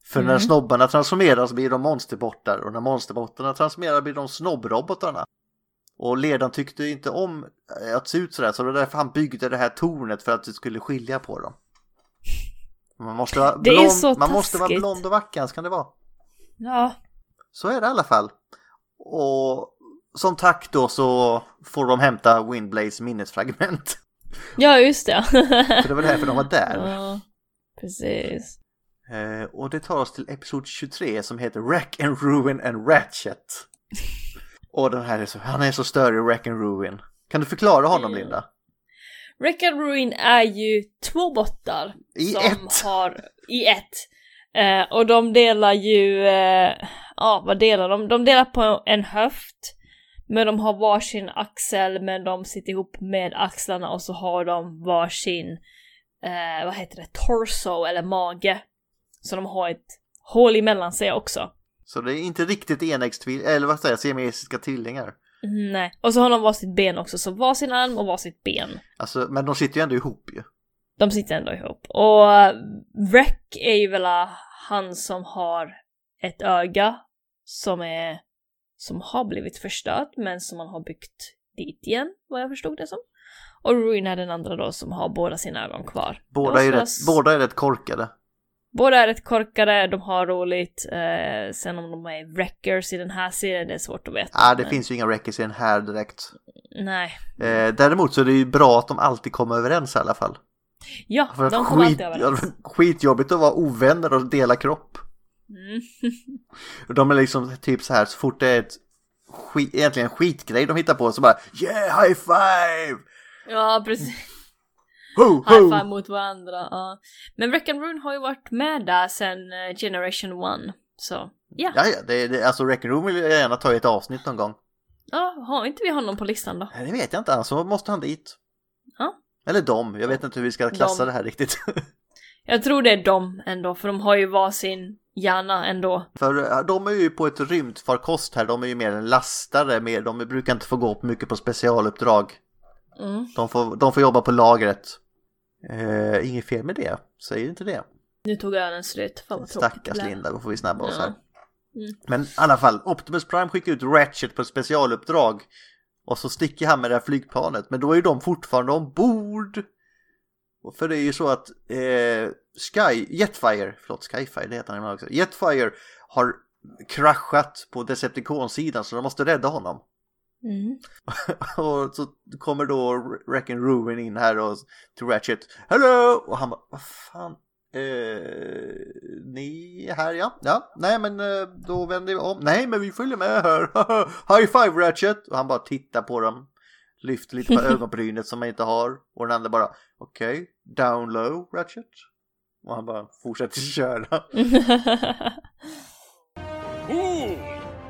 För när snobbarna transformeras blir de monsterbottar och när monsterbottarna transformerar blir de snobbrobotarna. Och ledaren tyckte inte om eh, att se ut sådär så det var därför han byggde det här tornet för att det skulle skilja på dem. Man måste vara Det är blond, så man måste vara blond och vacker, kan det vara. Ja, Så är det i alla fall. Och som tack då så får de hämta Windblaze minnesfragment. Ja just det. För det var därför de var där. ja, precis. Eh, och det tar oss till episod 23 som heter Wreck and Ruin and Ratchet. Och den här är så, han är så störig, Wreck and Ruin. Kan du förklara honom Linda? Wreck and Ruin är ju två bottar. I som ett. Har, I ett. Eh, och de delar ju, eh, ja vad delar de? De delar på en höft. Men de har varsin axel men de sitter ihop med axlarna och så har de varsin, eh, vad heter det, torso eller mage. Så de har ett hål emellan sig också. Så det är inte riktigt enäggstvillingar, eller vad säger jag, siamesiska tvillingar. Mm, Nej. Och så har de varsitt ben också, så varsin arm och varsitt ben. Alltså, men de sitter ju ändå ihop ju. De sitter ändå ihop. Och eh, Wreck är ju väl eh, han som har ett öga som är som har blivit förstört men som man har byggt dit igen, vad jag förstod det som. Och Ruin är den andra då som har båda sina ögon kvar. Båda är, rätt, båda är rätt korkade. Båda är rätt korkade, de har roligt. Eh, sen om de är wreckers i den här serien, det är svårt att veta. Ja, det men- finns ju inga records i den här direkt. Nej. Eh, däremot så är det ju bra att de alltid kommer överens i alla fall. Ja, de kommer skit, alltid överens. skitjobbigt att vara ovänner och dela kropp. Mm. De är liksom typ så här så fort det är ett skit, egentligen en skitgrej de hittar på så bara Yeah high five! ja, precis. Ho, High five mot varandra. Ja. Men Wreck and Ruin har ju varit med där sen eh, Generation 1. Så ja. Ja, ja, det, det, alltså Wreck Room vill jag gärna ta i ett avsnitt någon gång. ja, har inte vi honom på listan då? Nej, Det vet jag inte, alltså måste han dit. Ja. Eller dem, jag vet inte hur vi ska klassa Dem. det här riktigt. Jag tror det är dem ändå, för de har ju varsin hjärna ändå. För de är ju på ett rymdfarkost här, de är ju mer en lastare, mer, de brukar inte få gå på mycket på specialuppdrag. Mm. De får, de får jobba på lagret. Eh, inget fel med det, säger inte det. Nu tog ölen slut. Fan vad Stackars. Linda, då får vi snabba oss Ja. här. Mm. Men i alla fall, Optimus Prime skickar ut Ratchet på ett specialuppdrag. Och så sticker han med det här flygplanet. Men då är ju de fortfarande ombord. För det är ju så att eh, Sky, Jetfire, förlåt Skyfire det heter han också. Jetfire har kraschat på Decepticon-sidan så de måste rädda honom. Mm. och så kommer då Wreck and Ruin in här och till Ratchet. Hello! Och han bara, vad fan? Eh, ni är här ja? Ja, nej men eh, då vänder vi om. Nej men vi följer med här. High five Ratchet! Och han bara tittar på dem. Lyfter lite på ögonbrynet som man inte har. Och den andra bara, okej, down low Ratchet. Och han bara fortsätter köra. Ooh,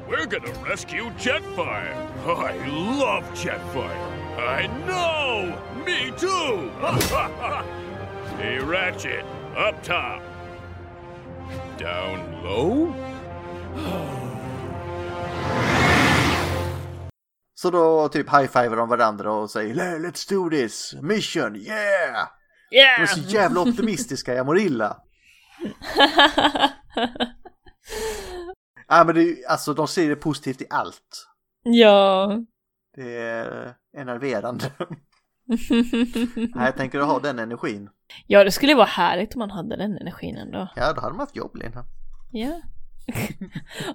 we're gonna rescue Jetfire. I love Jetfire. I know. Me too. hey, Ratchet, up top. Down low? Så då typ high-fivar de varandra och säger "Le- Let's do this! Mission! Yeah! De är Yeah! så jävla optimistiska, jag mår illa. Ja men det alltså de ser det positivt i allt. ja. Det är enerverande. Nej, jag tänker ha den energin. ja, det skulle vara härligt om man hade den energin ändå. Ja, då hade man haft jobb, Linda. Ja.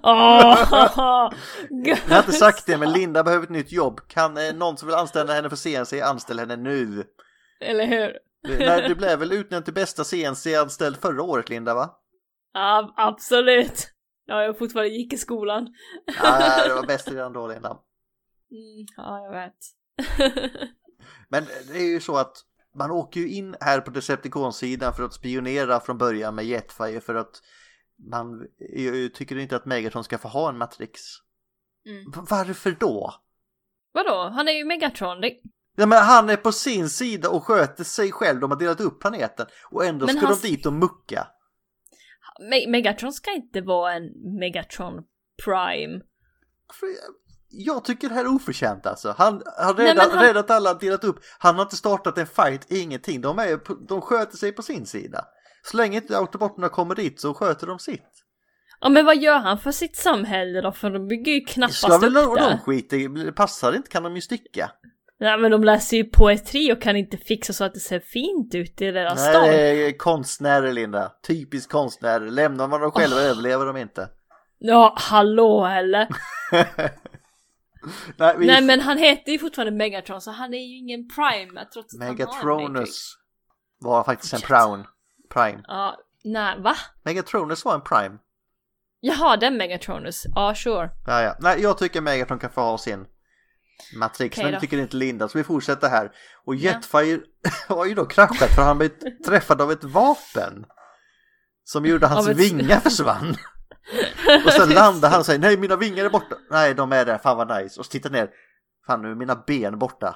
Åh! Jag har inte sagt det, men Linda behöver ett nytt jobb. Kan eh, någon som vill anställa henne för CNC anställa henne nu? Eller hur? Nej, du blev väl utnämnd till bästa CNC-anställd förra året, Linda, va? Ja, absolut. Ja, jag fortfarande gick i skolan. Ja, det var bäst redan då, Linda. Mm, ja, jag vet. Men det är ju så att man åker ju in här på Decepticon-sidan för att spionera från början med Jetfire för att man ju- tycker inte att Megatron ska få ha en Matrix. Mm. Varför då? Vadå? Han är ju Megatron. Det... Ja, men han är på sin sida och sköter sig själv. De har delat upp planeten och ändå Men ska han- de dit och mucka. Me- Megatron ska inte vara en Megatron Prime. Jag tycker det här är oförtjänt alltså. Han har men han- redan alla delat upp. Han har inte startat en fight, ingenting. De, är, de sköter sig på sin sida. Så länge inte autobotterna kommer dit så sköter de sitt. Ja, men vad gör han för sitt samhälle då? För de bygger ju knappast Ska väl upp de, det. de skiter passar det inte kan de ju sticka. Nej, men de läser ju poetri och kan inte fixa så att det ser fint ut i deras Nej, stad. det är konstnärer Linda. Typiskt konstnärer. Lämnar man dem själva överlever de inte. Ja, hallå eller? Nej, vi, Nej, men han heter ju fortfarande Megatron så han är ju ingen Prime trots att han har en Matrix. Megatronus var faktiskt en. Prown. Prime. Ja, nej, va? Megatronus var en Prime. Jaha, den Megatronus. Ja, sure. Ja, ja. Nej, jag tycker Megatron kan få ha sin Matrix, men det tycker inte Linda, så vi fortsätter här. Och Jetfire har ju då kraschat för han blev träffad av ett vapen. Som gjorde hans ett- vingar försvann. och sen landar han och säger nej mina vingar är borta. Nej de är där, fan vad nice. Och så tittar ner. Fan nu är mina ben borta.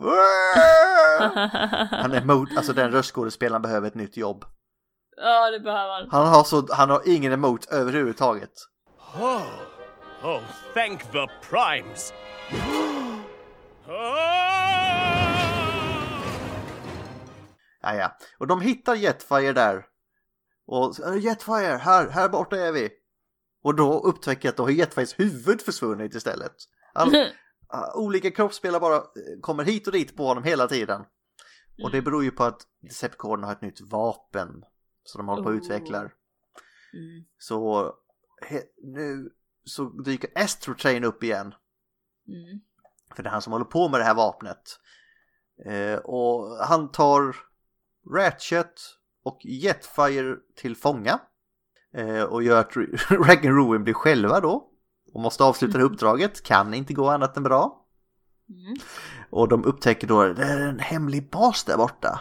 Han är emot, alltså den röstskådespelaren behöver ett nytt jobb. ja, det behöver han. Han har, så, han har ingen emot överhuvudtaget. Oh, oh, thank the primes. Ah! Ja, ja. Och de hittar Jetfire där. Och "Äh, Jetfire, här, här borta är vi. Och då upptäcker jag att då har Jetfires huvud försvunnit istället. All, olika kroppsdelar bara eh, kommer hit och dit på honom hela tiden. Och det beror ju på att Decepticorn har ett nytt vapen. Så de håller på och Oh. utvecklar. Mm. Så he, nu så dyker Astrotrain upp igen. Mm. För det är han som håller på med det här vapnet. Eh, och han tar Ratchet och Jetfire till fånga. Eh, och gör att Raggen Ruin blir själva då. Och måste avsluta det uppdraget. Kan inte gå annat än bra. Mm. Och de upptäcker då det är en hemlig bas där borta.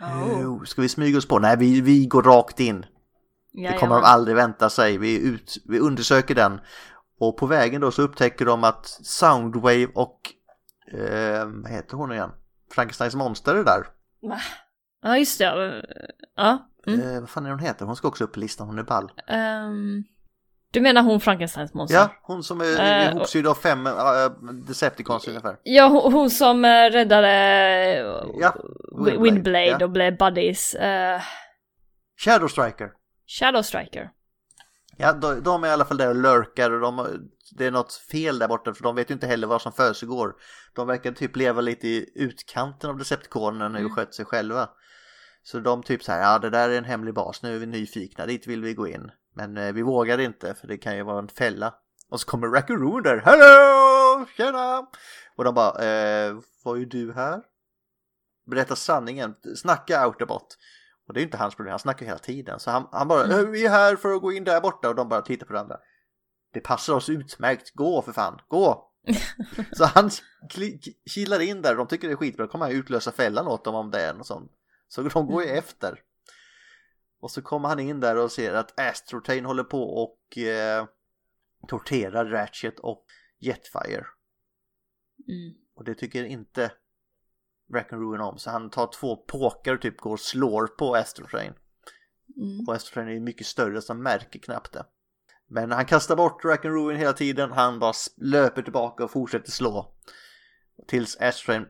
Oh. Ska vi smyga oss på? Nej, vi, vi går rakt in. Det kommer de aldrig vänta sig. Vi, ut, vi undersöker den. Och på vägen då så upptäcker de att Soundwave och eh, vad heter hon igen? Frankensteins monster är där. Ja, just det. Ja. Mm. Eh, vad fan är hon heter? Hon ska också upp på listan, hon är ball. Ehm, du menar hon Frankensteins monster? Ja, hon som är Eh, ihopsydd av fem äh, Decepticons ungefär. Ja, hon, hon som eh, räddade Ja, Windblade, Windblade ja. och blev buddies. Uh, Shadow Striker. Shadow Striker. Ja, de, de är i alla fall där och lurkar och de, det är något fel där borta för de vet ju inte heller vad som försiggår. De verkar typ leva lite i utkanten av Decepticonen nu och sköter sig själva. Så de typ så här, ja det där är en hemlig bas, nu är vi nyfikna, dit vill vi gå in. Men eh, vi vågar inte för det kan ju vara en fälla. Och så kommer Rackaroon där, hallå, tjena! Och de bara, eh, vad är du här? Berätta sanningen, snacka Autobot. Och det är inte hans problem, han snackar hela tiden. Så han, han bara, "Eh, vi är här för att gå in där borta och de bara tittar på varandra. Det passar oss utmärkt, gå för fan, gå! så han kilar in där, de tycker det är skitbra, kommer han utlösa fällan åt dem om det är något sånt. Så de går ju efter. Och så kommer han in där och ser att Astrotrain håller på och eh, torterar Ratchet och Jetfire. Mm. Och det tycker inte Raccoon om. Så han tar två påkar och typ går och slår på Astrotrain. Mm. Och Astrotrain är ju mycket större så han märker knappt det. Men han kastar bort Raccoon hela tiden. Han bara löper tillbaka och fortsätter slå. Tills Astrotrain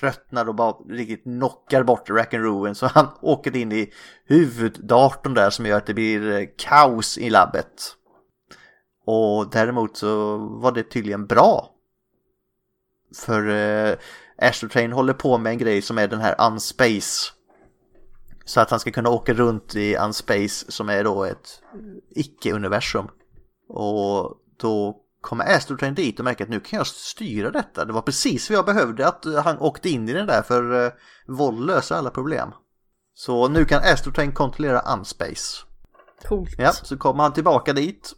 tröttnar och bara riktigt knockar bort Raccoon Så han åker in i huvuddatorn där som gör att det blir eh, kaos i labbet. Och däremot så var det tydligen bra För eh, Astrotrain håller på med en grej som är den här Unspace. Så att han ska kunna åka runt i Unspace som är då ett eh, icke-universum. Och då kommer Astrotrain dit och märker att nu kan jag styra detta. Det var precis vad jag behövde att han åkte in i den där för eh, våld löser alla problem. Så nu kan Astrotrain kontrollera Unspace. Coolt. Ja, så kommer han tillbaka dit.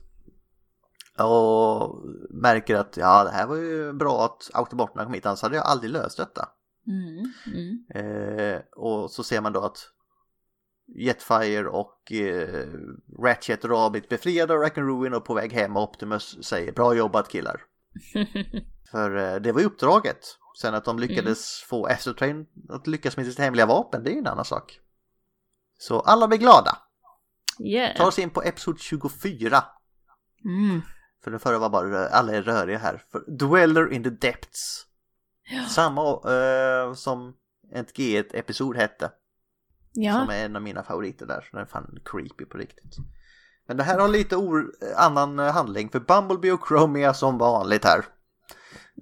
Och märker att ja, det här var ju bra att autobotarna kom hit, annars hade jag aldrig löst detta. Mm, mm. Eh, och så ser man då att Jetfire och eh, Ratchet och Rabbit befriade av Rack Ruin och på väg hem och Optimus säger bra jobbat killar. För eh, det var ju uppdraget. Sen att de lyckades få Astrotrain att lyckas med sitt hemliga vapen, det är ju en annan sak. Så alla blir glada. Yeah. Ta oss in på Episod 24. Mm. För den förra var bara alla är röriga här. För Dweller in the Depths. Samma eh, som ett G1-episod hette. Som Ja. är en av mina favoriter där. Så den är fan creepy på riktigt. Men det här har lite or- annan eh, handling. För Bumblebee och Chromia som vanligt här.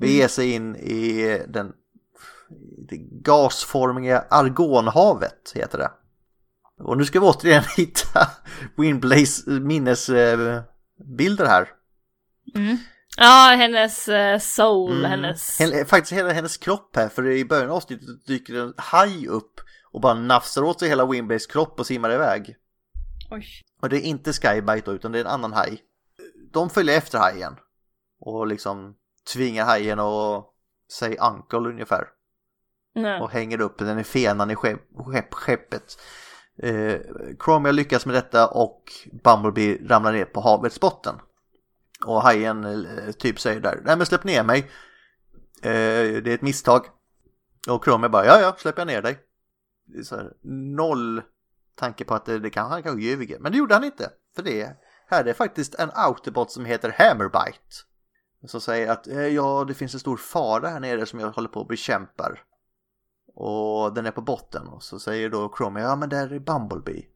Beger sig in i den det gasformiga argonhavet heter det. Och nu ska vi återigen hitta Windblaze minnesbilder här. Mm. Ja, hennes eh, soul, Mm. hennes... Faktiskt hela hennes kropp här, för i början av avsnittet dyker en haj upp och bara nafsar åt sig hela Wimblays kropp och simmar iväg. Oj. Och det är inte Skybite utan det är en annan haj. De följer efter hajen och liksom tvingar hajen att säga uncle ungefär Nej. och hänger upp den i fenan i skepp, skepp, skeppet. Eh, Chromia lyckas med detta och Bumblebee ramlar ner på havets botten. Och hajen eh, typ säger där, nej men släpp ner mig. Eh, det är ett misstag. Och Chromia bara, ja ja, släpp jag ner dig. Här, noll tanke på att det, det kan, han kanske ljuger. Men det gjorde han inte. För det här är faktiskt en autobot som heter Hammerbite. Som säger att eh, ja, det finns en stor fara här nere som jag håller på att bekämpar. Och den är på botten och så säger då Chromie, ja men där är Bumblebee.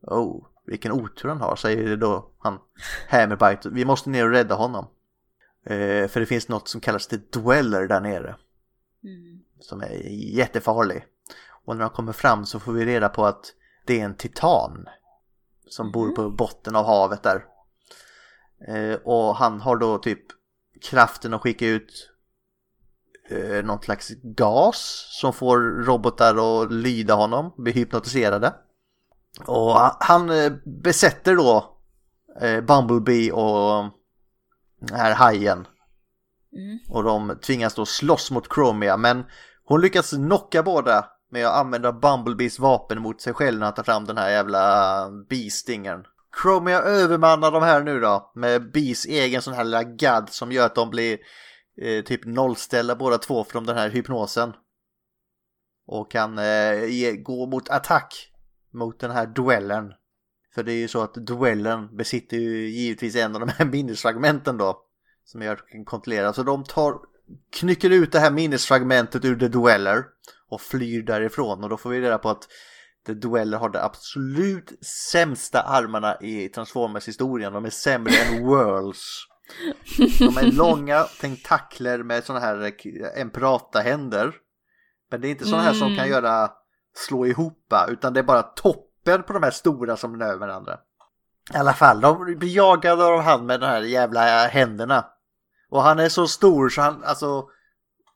Oh, vilken otur han har, säger då han Hammerbite. Vi måste ner och rädda honom. Eh, för det finns något som kallas The Dweller där nere. Mm. Som är jättefarlig. Och när han kommer fram så får vi reda på att det är en titan. Som bor på botten av havet där. Eh, och han har då typ kraften att skicka ut eh, någon slags gas som får robotar att lyda honom, bli hypnotiserade. Och han eh, besätter då eh, Bumblebee och den här hajen. Mm. Och de tvingas då slåss mot Chromia men hon lyckas knocka båda med att använda Bumblebees vapen mot sig själv när han tar fram den här jävla eh, Bee-stingern. Chromia övermannar de här nu då med Bees egen sån här lilla gadd som gör att de blir eh, typ nollställda båda två från den här hypnosen. Och kan eh, ge, gå mot attack mot den här duellen. För det är ju så att duellen besitter ju givetvis en av de här minnesfragmenten då. Som gör att de kan kontrollera. Så de tar, knycker ut det här minnesfragmentet ur The Dweller. Och flyr därifrån. Och då får vi reda på att The Dweller har de absolut sämsta armarna i Transformers-historien. De är sämre än Worlds. De är långa tentakler med sådana här emperata-händer. Men det är inte sådana här som kan göra slå ihop utan det är bara toppen på de här stora som är varandra. I alla fall, de blir jagade av han med de här jävla händerna. Och han är så stor så han, alltså,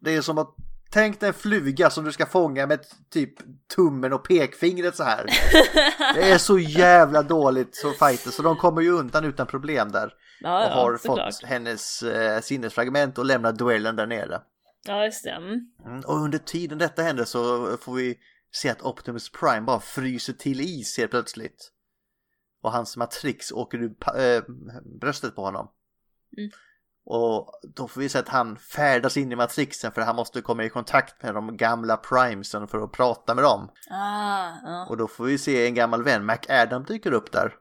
det är som att Tänk dig en fluga som du ska fånga med typ tummen och pekfingret så här. Det är så jävla dåligt så fighter så de kommer ju undan utan problem där. Ja, och har fått hennes eh, sinnesfragment och lämnar duellen där nere. Ja, just det. Mm. Mm, och under tiden detta händer så får vi se att Optimus Prime bara fryser till is helt plötsligt. Och hans matrix åker ur äh, bröstet på honom. Mm. Och då får vi se att han färdas in i matrixen för han måste komma i kontakt med de gamla primesen för att prata med dem. Ah, ja. Och då får vi se en gammal vän, McAdam dyker upp där.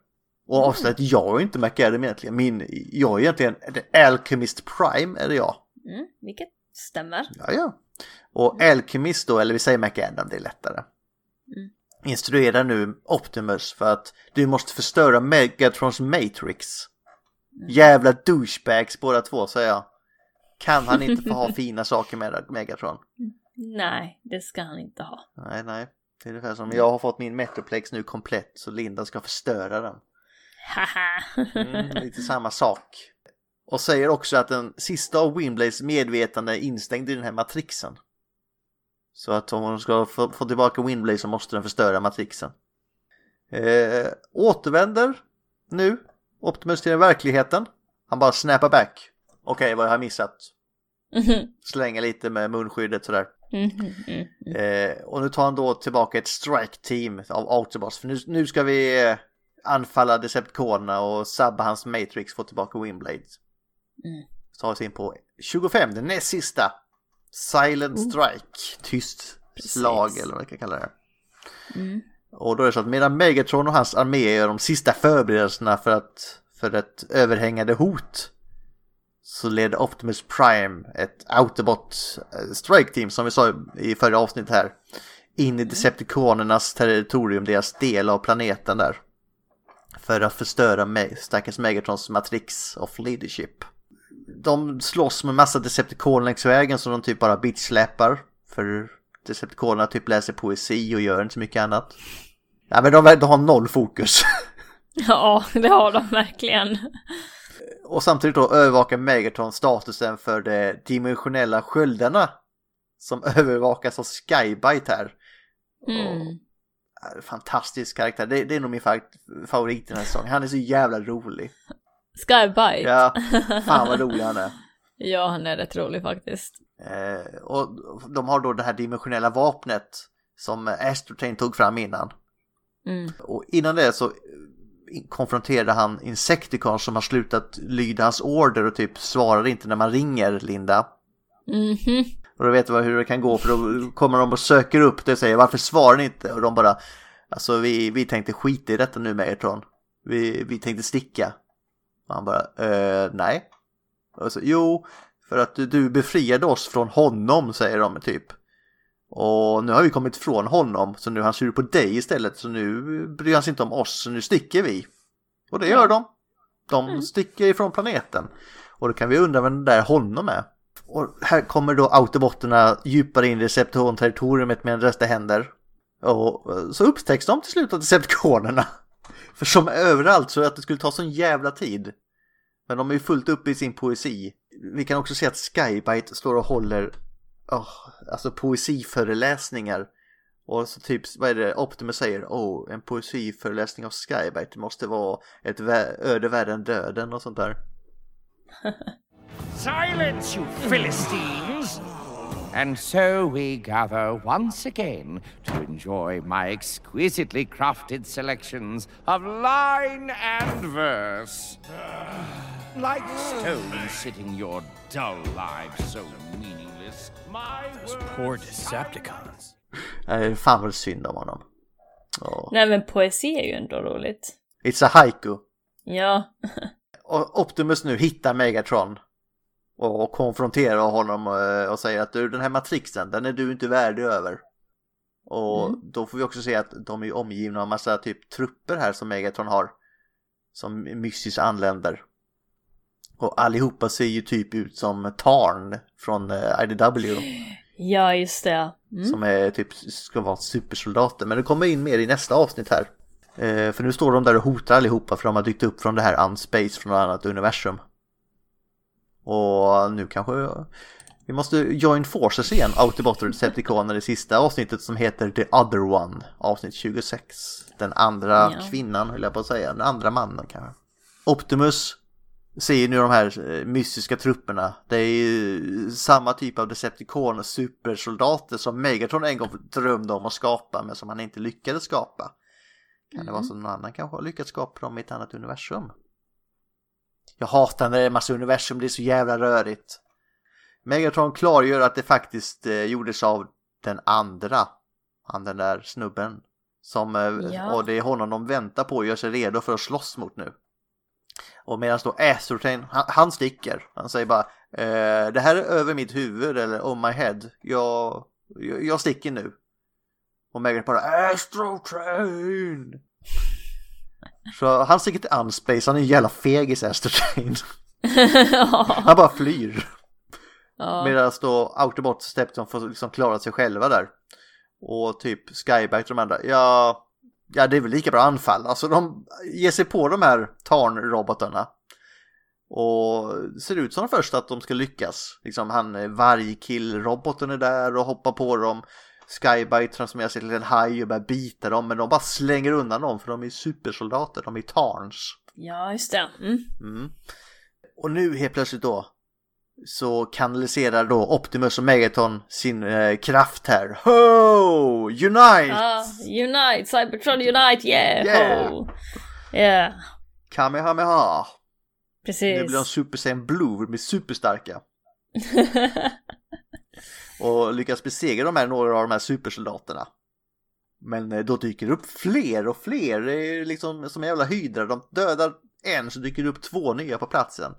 Och avslöjar att jag är inte McAdam egentligen. Min, jag är egentligen Alchemist Prime, är det jag. Mm, vilket stämmer. Ja, ja. Och Alchemist då, eller vi säger McAdam, det är lättare. Mm. Instruerar nu Optimus för att du måste förstöra Megatrons Matrix. Jävla douchebags båda två, säger jag. kan han inte få ha fina saker med Megatron. Nej, det ska han inte ha. Nej, nej. Det är ungefär som jag har fått min Metroplex nu komplett så Linda ska förstöra den. Haha. Mm, lite samma sak. Och säger också att den sista av Windblades medvetande är instängd i den här matrixen. Så att om hon ska få, få tillbaka Windblade så måste den förstöra matrixen. Eh, återvänder nu Optimus till verkligheten. Han bara snappar back. Okej, vad har jag missat? Mhm, Slänger lite med munskyddet sådär. mhm, mhm. Eh, och nu tar han då tillbaka ett strike team av Autobots. För nu, nu ska vi eh, anfalla Decepticonerna och sabba hans Matrix, få tillbaka Windblade. Mm. Så tar vi in på 25, den näst sista. Silent Strike, tyst Precis. slag eller vad jag kan kalla det. Mm. Och då är det så att medan Megatron och hans armé gör de sista förberedelserna för, att, för ett överhängande hot så leder Optimus Prime ett Autobot eh, Strike Team som vi sa i förra avsnittet här in i Decepticonernas territorium, deras del av planeten där. För att förstöra Me- stackars Megatrons matrix of leadership. De slåss med massa Decepticoner längs vägen som de typ bara bitchsläpar. För Decepticonerna typ läser poesi och gör inte så mycket annat. Ja men de, de har noll fokus. Ja, det har de verkligen. Och samtidigt då övervakar Megatron statusen för de dimensionella sköldarna. Som övervakas av Skybite här. Mm. Och, fantastisk karaktär, det, det är nog min fa- favorit i den här säsongen. Han är så jävla rolig. Skybite. Ja, fan vad rolig han är. Ja, han är rätt rolig faktiskt. Eh, och de har då det här dimensionella vapnet som Astrotrain tog fram innan. Mm. Och innan det så eh, konfronterade han Insecticons som har slutat lyda hans order och typ svarar inte när man ringer Linda. Mhm. Och då vet du hur det kan gå för då kommer de och söker upp det och säger varför svarar ni inte? Och de bara alltså vi, vi tänkte skita i detta nu Megatron. Vi, vi tänkte sticka. Och han bara eh, nej. Och så, jo, för att du, befriade oss från honom säger de typ. Och nu har vi kommit ifrån honom så nu är han sur på dig istället så nu bryr han sig inte om oss så nu sticker vi. Och det gör de. De sticker ifrån planeten. Och då kan vi undra vem den där honom är. Och här kommer då autobotterna djupare in i Decepticon-territoriet med en rösta händer. Och eh, så upptäcks de till slut av Decepticonerna. För som överallt så att det skulle ta sån jävla tid. Men de är ju fullt uppe i sin poesi. Vi kan också se att Skybite står och håller oh, alltså poesiföreläsningar. Och så typ, vad är det Optimus säger? Oh, en poesiföreläsning av Skybite. Det måste vara ett vä- öde värre än döden och sånt där. Silence, you Philistines! And so we gather once again to enjoy my exquisitely crafted selections of line and verse. Like stones sitting your dull lives so meaningless, my Poor words Decepticons. Eh, fan vad synd om honom. Oh. Nej men poesi är ju ändå roligt. It's a haiku. Ja. Och Optimus nu hittar Megatron och konfronterar honom eh, och säger att du, den här matrixen, den är du inte värdig över. Och då får vi också se att de är omgivna av massa typ trupper här som Megatron har. Som mystiskt anländer. Och allihopa ser ju typ ut som Tarn från eh, IDW. Ja, just det. Mm. Som är typ ska vara supersoldater. Men det kommer in mer i nästa avsnitt här. Eh, för nu står de där och hotar allihopa för de har dykt upp från det här Unspace från något annat universum. Och nu kanske vi måste join forces igen, Autobot och Decepticoner i sista avsnittet som heter The Other One, avsnitt 26. Den andra Ja. kvinnan höll jag på att säga, den andra mannen kanske. Optimus ser ju nu de här eh, mystiska trupperna. Det är ju samma typ av Decepticon supersoldater som Megatron en gång drömde om att skapa men som han inte lyckades skapa. Kan det vara så någon annan kanske har lyckats skapa dem i ett annat universum? Jag hatar när det är massa universum, det är så jävla rörigt. Megatron klargör att det faktiskt eh, gjordes av den andra, han den där snubben. Som, eh, Ja. Och det är honom de väntar på och gör sig redo för att slåss mot nu. Och medan då Astrotrain, han, han sticker. Han säger bara eh, det här är över mitt huvud eller on my head. Jag, jag, jag sticker nu. Och Megatron bara Astrotrain! Så han sticker till Unspace, han är en jävla fegis Astrotrain. Han bara flyr. Ja. Medan då Autobot och Stepton får liksom klara sig själva där. Och typ Skyback och de andra, ja, ja det är väl lika bra anfall. Alltså de ger sig på de här Tarn-robotarna. Och ser ut som först att de ska lyckas. Liksom han vargkill-roboten är där och hoppar på dem. Skybite transformerar sig till en haj och börjar bita dem men de bara slänger undan dem för de är supersoldater, de är Tarns. ja, just det. Mm. Mm. Och nu helt plötsligt då så kanaliserar då Optimus och Megaton sin eh, kraft här. Ho! Unite! Ah, unite! Cybertron unite! Yeah! Yeah. Ho! Yeah, Kamehameha! precis. Nu blir de Super Saiyan Blue, de blir superstarka. och lyckas besegra de här, några av de här supersoldaterna. Men eh, då dyker det upp fler och fler, det är liksom som en jävla hydra. De dödar en så dyker det upp två nya på platsen.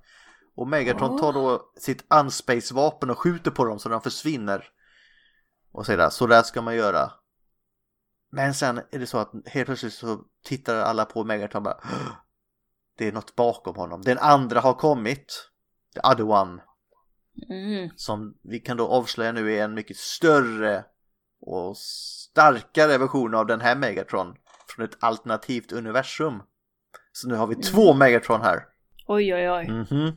Och Megatron tar då sitt unspace-vapen och skjuter på dem så de försvinner. Och säger så där ska man göra. Men sen är det så att helt plötsligt så tittar alla på Megatron och bara "Åh, Det är något bakom honom. Den andra har kommit. The other one. Mm. Som vi kan då avslöja nu är en mycket större och starkare version av den här Megatron. Från ett alternativt universum. Så nu har vi två Megatron här. Oj, oj, oj. Mhm.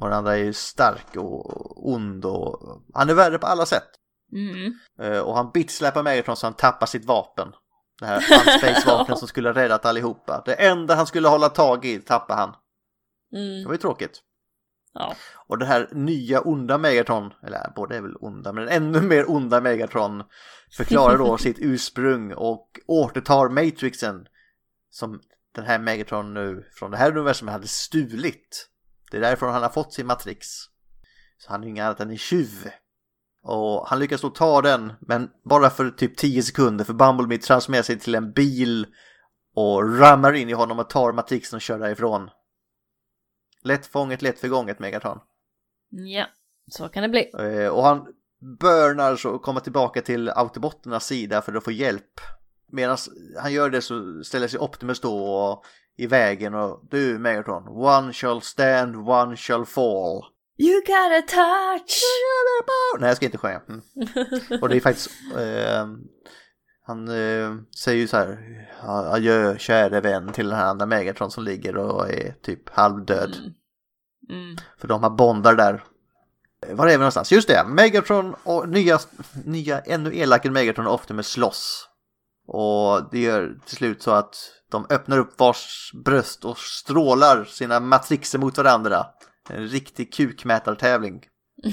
Och den andra är ju stark och ond och han är värre på alla sätt. Mm. Eh, Och han bitslappar Megatron så han tappar sitt vapen. Det här unspace-vapnet som skulle ha räddat allihopa. Det enda han skulle hålla tag i tappar han. Det Mm. var ju tråkigt. Ja. Och det här nya onda Megatron, eller båda är väl onda, men ännu mer onda Megatron förklarar då sitt ursprung och återtar Matrixen som den här Megatron nu från det här universumet hade stulit. Det är därifrån han har fått sin Matrix. Så han är inget annat än en tjuv. Och han lyckas då ta den, men bara för typ 10 sekunder för Bumblebee transformerar sig till en bil och rammar in i honom och tar Matrixen och kör därifrån. Lätt fånget, lätt förgånget Megatron. ja, så kan det bli. Eh, Och han burnar så kommer tillbaka till autobotternas sida för att få hjälp. Medan han gör det så ställer sig Optimus då och, i vägen och du Megatron, one shall stand, one shall fall. You got a touch! Nej jag ska inte sjunga. Mm. Och det är faktiskt, eh, han eh, säger ju så här, adjö käre vän till den här andra Megatron som ligger och är typ halvdöd. Mm. För de har bondar där. Var är vi någonstans? Just det, Megatron och nya, nya ännu elakare Megatron och Optimus slåss. Och det gör till slut så att de öppnar upp vars bröst och strålar sina matrixer mot varandra. En riktig kukmätartävling.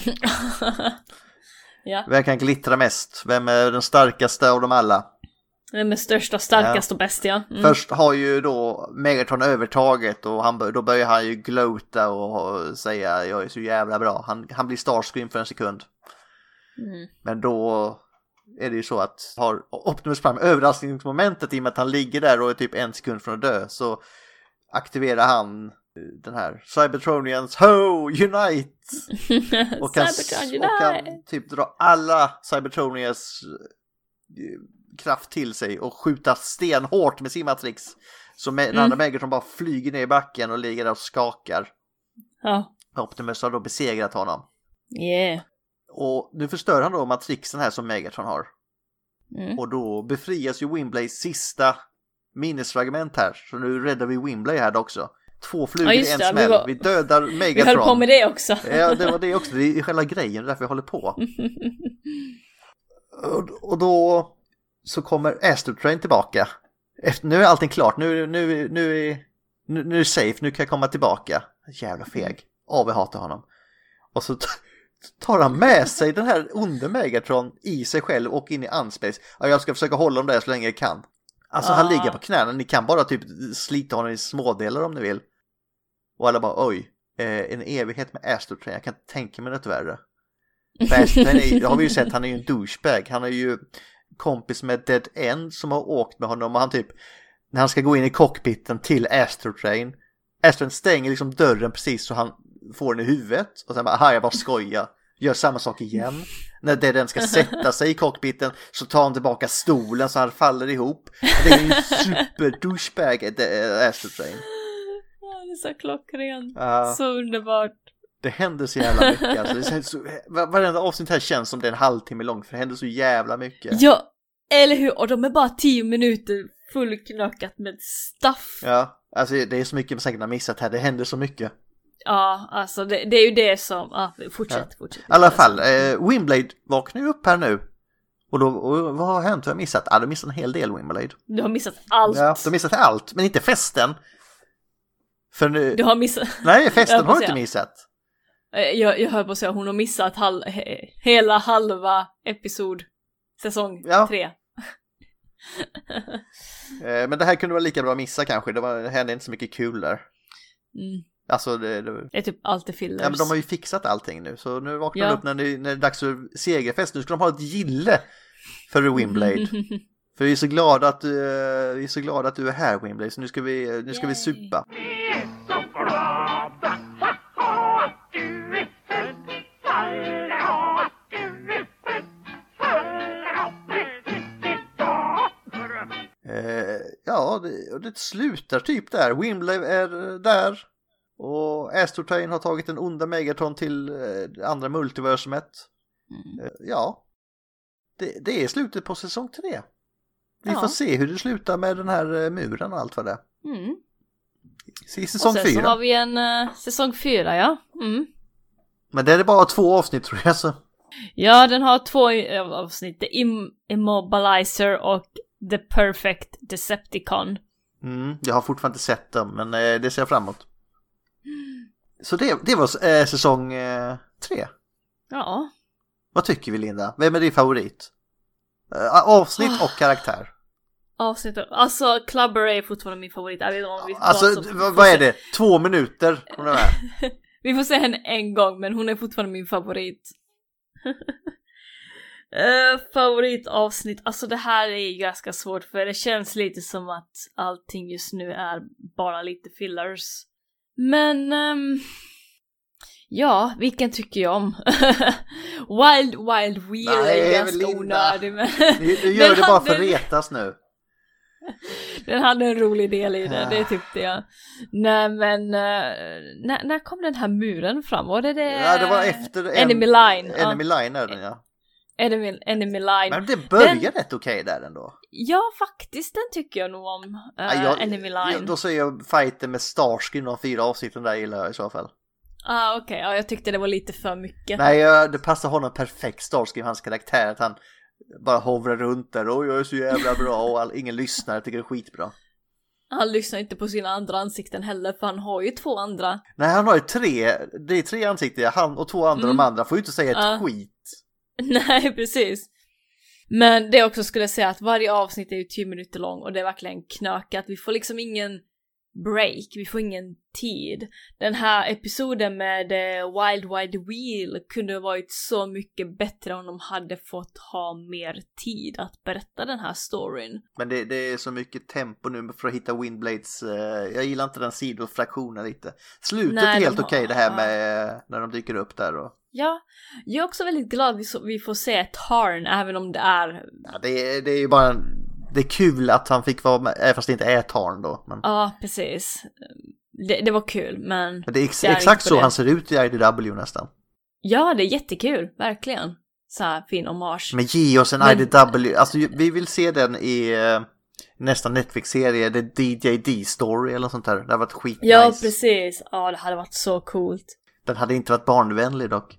ja, Vem kan glittra mest? Vem är den starkaste av dem alla? Vem är störst och starkast och bäst ja. Mm. Först har ju då Megatron övertaget och han, då börjar han ju glota och säga jag är så jävla bra. Han, han blir starscream för en sekund. Mm. Men då är det ju så att har Optimus Prime överraskningsmomentet i och med att han ligger där och är typ en sekund från att dö så aktiverar han eh, den här Cybertronians Ho Unite och kan, Cybertron och kan Unite! typ dra alla Cybertronians eh, kraft till sig och skjuta stenhårt med sin matrix. Så med, den andra Megatron bara flyger ner i backen och ligger där och skakar. Ja, Optimus har då besegrat honom. yeah. Och nu förstör han då matrixen här som Megatron har. Mm. Och då befrias ju Wimblays sista minnesfragment här. Så nu räddar vi Wimblay här också. Två flugor Ja, i just en det, vi smäll. var- Vi dödar Vi Megatron. höll på med det också. Ja, det var det också. Det är själva grejen, därför jag håller på. Och, och då så kommer Astro Train tillbaka. Efter, nu är allting klart, nu, nu, nu, är, nu, nu är det safe, nu kan jag komma tillbaka. Jävla feg. Åh, vi hatar honom. Och så tar han med sig den här onde Megatron i sig själv och in i Unspace. Ja, jag ska försöka hålla dem där så länge jag kan. Alltså han ligger på knäna, ni kan bara typ slita honom i smådelar om ni vill. Och alla bara oj, eh, en evighet med Astrotrain, jag kan inte tänka mig något värre. För är, det har vi ju sett, han är ju en douchebag. Han är ju kompis med Dead End som har åkt med honom och han typ, när han ska gå in i cockpiten till Astro Train, Astro Train stänger liksom dörren precis så han får den i huvudet och sen bara, aha jag bara skojar. Gör samma sak igen. När Dead End ska sätta sig i cockpiten så tar han tillbaka stolen så han faller ihop. Det är ju en super douchebag, eh, Astro Train. Ja, det är så klockrent. Ja. Så underbart. Det händer så jävla mycket. Alltså, det känns så, varenda avsnitt här känns som det är en halvtimme långt för det händer så jävla mycket. Ja, eller hur? Och de är bara tio minuter fullknökat med stuff. Ja, Ja, alltså det är så mycket man säkert har missat här. Det händer så mycket. alltså det, det är ju det som, ja, fortsätt, fortsätt. I alla fall, eh, Wimblade vaknar ju upp här nu. Och, då, och vad har hänt? Har jag missat? Ja, de har missat en hel del Wimblade. Du har missat allt. Ja, de har missat allt, men inte festen. För nu... Du har missat, Nej, festen har du inte missat. Eh, jag, jag hör på att säga hon har missat hal, he, hela halva episod, säsong Ja. tre. Eh, men det här kunde vara lika bra missa kanske. Det, var, det hände inte så mycket kul där. Mm. Alltså, det, det, Det är typ alltid fillers. ja, men de har ju fixat allting nu. Så nu vaknar Ja. de upp när det, när det är dags för segerfest. Nu ska de ha ett gille för Wimblade. För vi är så glada att du, eh, vi är så glada att du är här Wimblade. Så nu ska vi, nu ska vi supa. Det, och det slutar typ där. Wimblade är där. Och Astrotrain har tagit den onda Megatron till eh, andra multiversumet. Eh, ja, det, det är slutet på säsong tre. Vi Ja. får se hur det slutar med den här eh, muren och allt vad det är. Mm. I säsong och sen fyra. så har vi en uh, säsong fyra, ja. Mm. Men det är bara två avsnitt tror jag så. Ja, den har två avsnitt. Im- Immobilizer och The Perfect Decepticon. Mm, jag har fortfarande inte sett dem men eh, det ser jag fram emot. Så det, det var eh, säsong eh, tre. Ja. Vad tycker vi Linda? Vem är din favorit? Eh, avsnitt och karaktär. Avsnittet. Alltså, Clubber är fortfarande min favorit. Jag vet inte om vi Alltså vad är det? Två minuter? den här. Vi får se henne en gång, men hon är fortfarande min favorit. uh, favoritavsnitt, alltså det här är ganska svårt för det känns lite som att allting just nu är bara lite fillers. Men, ehm, ja, vilken tycker jag om? Wild Wild Wheel Nej, är ganska Linda. onödig men Du, du gör det bara för att retas nu. den hade en rolig del i det, det tyckte jag. Nej men, eh, när, när kom den här muren fram? Var det det? Ja, det var efter en- Enemy Line. ja. Enemy Line är den ja. Enemy, enemy Line. Men det börjar Den- rätt okej där ändå. Ja, faktiskt den tycker jag nog om. eh, Ja, jag- Enemy Line. jag- Då säger jag fighten med Starsky de fyra avsnitten där gillar jag i så fall. Ah, okej, ja, jag tyckte det var lite för mycket. Nej, jag- det passar honom perfekt Starsky, hans karaktär, att han bara hovrar runt där och jag är så jävla bra och all, ingen lyssnar, tycker det är skitbra. Han lyssnar inte på sina andra ansikten heller, för han har ju två andra. Nej, han har ju tre, det är tre ansikten, han och två andra, de andra får ju inte säga ett Ja. skit. Nej, precis. Men det också skulle jag säga att varje avsnitt är ju 10 minuter lång och det är verkligen knökat. Vi får liksom ingen break, vi får ingen tid. Den här episoden med eh, Wild Wild Wheel kunde ha varit så mycket bättre om de hade fått ha mer tid att berätta den här storyn. Men det, det är så mycket tempo nu för att hitta Windblades, eh, jag gillar inte den sidofraktionen lite. Slutet Nej, är helt har- okej det här med eh, när de dyker upp där och Ja, jag är också väldigt glad vi, så, vi får se Tarn även om det är, ja, det, är- det är ju bara en, det är kul att han fick vara med, även fast det inte är Tarn då. Men, ja precis. Det, det var kul men... men det är ex, det är exakt så det. han ser ut i IDW nästan. Ja, det är jättekul, verkligen. Så här fin hommage. Men ge oss en Men- IDW, alltså vi vill se den i eh, nästa Netflix-serie, The DJD Story eller något sånt där. Det har varit skitnice. Ja, precis. Ja, det hade varit så coolt. Den hade inte varit barnvänlig dock.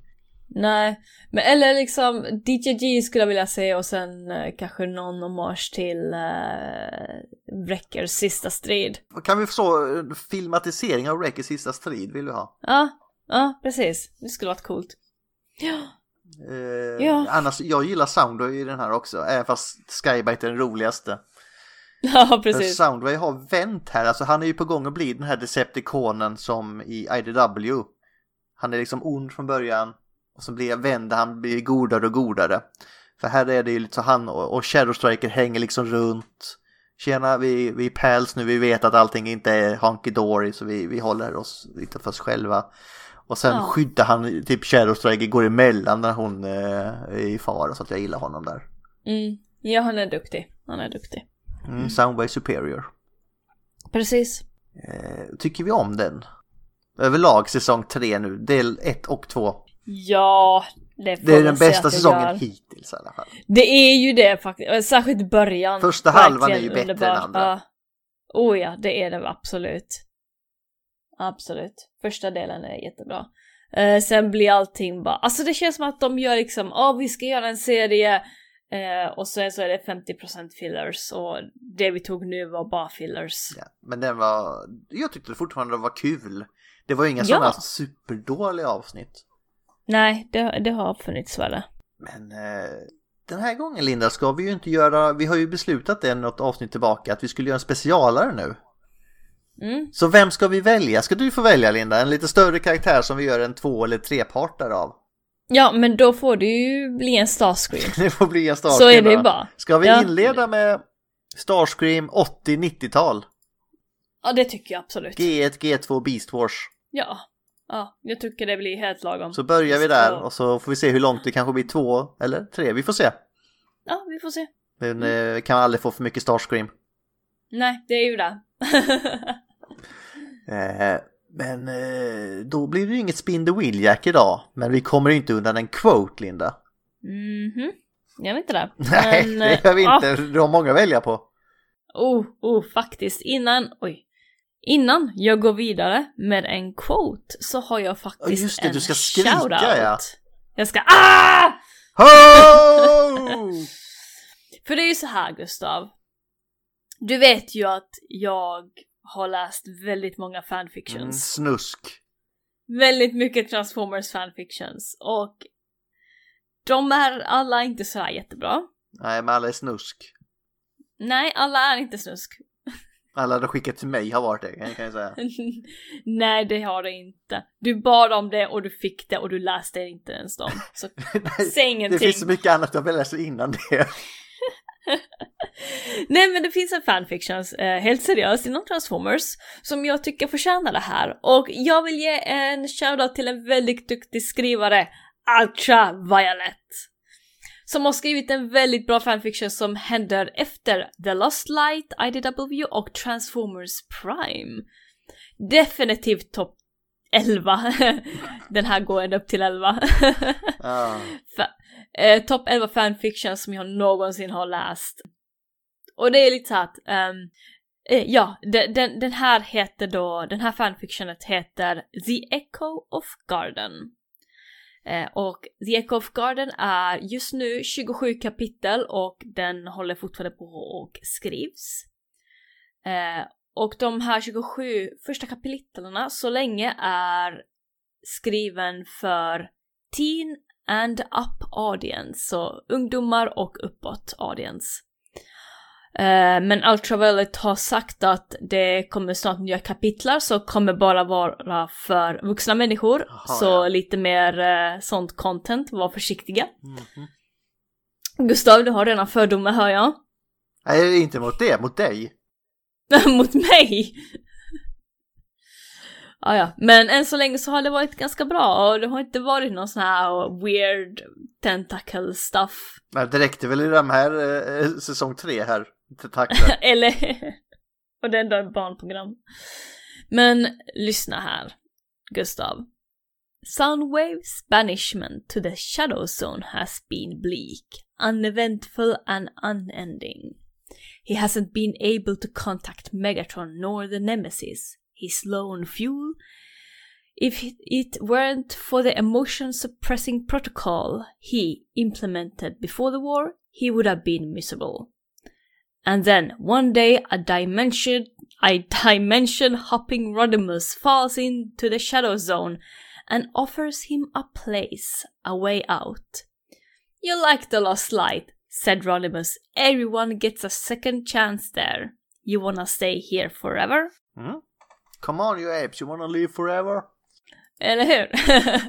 Nej, men eller liksom DJG skulle jag vilja se och sen eh, kanske någon hommage till uh, Wreckers sista strid. Kan vi få en filmatisering av Wreckers sista strid vill vi ha? Ja, ja precis. Det skulle varit coolt. Ja, Eh, Ja. Annars, jag gillar Soundwave i den här också, även fast Skybite är den roligaste. ja För precis. Soundwave har vänt här, alltså han är ju på gång att bli den här Decepticonen som i IDW. Han är liksom ond från början och så blir vänder han blir godare och godare. För här är det ju lite så han och, och Shadow Striker hänger liksom runt. Tjena, vi, vi är pals nu, vi vet att allting inte är honky dory så vi, vi håller oss lite för oss själva. Och sen Ja. skyddar han, typ Shadow Striker går emellan när hon eh, är i fara så att jag gillar honom där. Mm. Ja, han är duktig. Han är duktig. Mm, Soundwave Superior. Precis. Eh, tycker vi om den? Överlag säsong 3 nu, del 1 och 2. Ja, det får Det är den bästa säsongen hittills i alla fall. Det är ju det faktiskt, särskilt början. Första halvan är ju bättre än underbart. andra. Ja. Oh ja, det är det absolut. Absolut. Första delen är jättebra. Eh, sen blir allting bara, alltså det känns som att de gör liksom, åh vi ska göra en serie eh, och sen så är det 50% fillers och det vi tog nu var bara fillers. Ja, men den var, jag tyckte fortfarande det var kul. Det var inga Ja. sådana superdåliga avsnitt. Nej, det, det har funnits väl. Men eh, den här gången Linda ska vi ju inte göra, vi har ju beslutat det något avsnitt tillbaka att vi skulle göra en specialare nu. Mm. Så vem ska vi välja? Ska du få välja Linda? En lite större karaktär som vi gör en två eller trepartare av. Ja, men då får det ju bli en Starscream. Det får bli en Så Starscream. är det ju bara. Ska vi Ja. inleda med Starscream 80-90-tal? Ja, det tycker jag absolut. G1, G2, Beast Wars. Ja. Ja, jag tycker det blir helt lagom. Så börjar vi där och så får vi se hur långt det kanske blir två eller tre. Vi får se. Ja, vi får se. Men eh, kan aldrig få för mycket Starscream. Nej, det är ju det. Eh, men eh, då blir det ju inget Spin the Wheel Jack idag. Men vi kommer inte undan en quote Linda. Mhm. Jag vet inte det. Nej, Men, det gör vi inte. Du har många att välja på. Oh, oh, faktiskt. Innan, oj. Innan jag går vidare med en quote så har jag faktiskt Ja, just det, en du ska skrika, shoutout. ja. Jag ska ah! Ho! För det är ju så här Gustav. Du vet ju att jag har läst väldigt många Mm, fanfictions. snusk. Väldigt mycket Transformers fanfictions. Och de är alla inte sådär jättebra. Nej, men alla är snusk. Nej, alla är inte snusk. Alla du skickat till mig har varit det, kan jag säga. Nej, det har det inte. Du bad om det och du fick det och du läste inte ens dem. Så Nej, säg ingenting. det finns så mycket annat jag vill läsa innan det. Nej men det finns en fanfictions, eh, helt seriöst, inom Transformers som jag tycker förtjänar det här. Och jag vill ge en shoutout till en väldigt duktig skrivare, Ultraviolet. Som har skrivit en väldigt bra fanfiction som händer efter The Lost Light, IDW och Transformers Prime. Definitivt topp 11. Den här går ända upp till 11. Ja. Fa- eh, Topp 11 fanfiction som jag någonsin har läst. Och det är lite så att, ehm, eh, ja, den, den, den här heter då, den här fanfictionet heter The Echo of Garden. Eh, och The Echo of Garden är just nu 27 kapitel och den håller fortfarande på och skrivs. Eh, och de här 27 första kapitlerna så länge är skriven för teen and up audience, så ungdomar och uppåt audience. Eh, men Ultraviolet har sagt att det kommer snart nya kapitlar så kommer bara vara för vuxna människor. Jaha, så ja. lite mer eh, sånt content, var försiktiga. Mhm. Gustav, du har redan fördomar hör jag. Nej, inte mot det, mot dig. Mot mig! ah, ja, men än så länge så har det varit ganska bra och det har inte varit någon sån här weird tentacle stuff. Nej, det räckte väl i de här eh, säsong tre här. Tentakler. Eller, och det är ändå ett barnprogram. Men lyssna här, Gustav. Soundwave's banishment to the shadow zone has been bleak, uneventful and unending. He hasn't been able to contact Megatron nor the Nemesis, his lone fuel. If it weren't for the emotion suppressing protocol he implemented before the war, he would have been miserable. And then one day a dimension a dimension hopping Rodimus falls into the shadow zone and offers him a place, a way out. You like the lost light, said Rodimus. Everyone gets a second chance there. You wanna stay here forever? Mm. Come on you apes, you wanna live forever? Eller hur?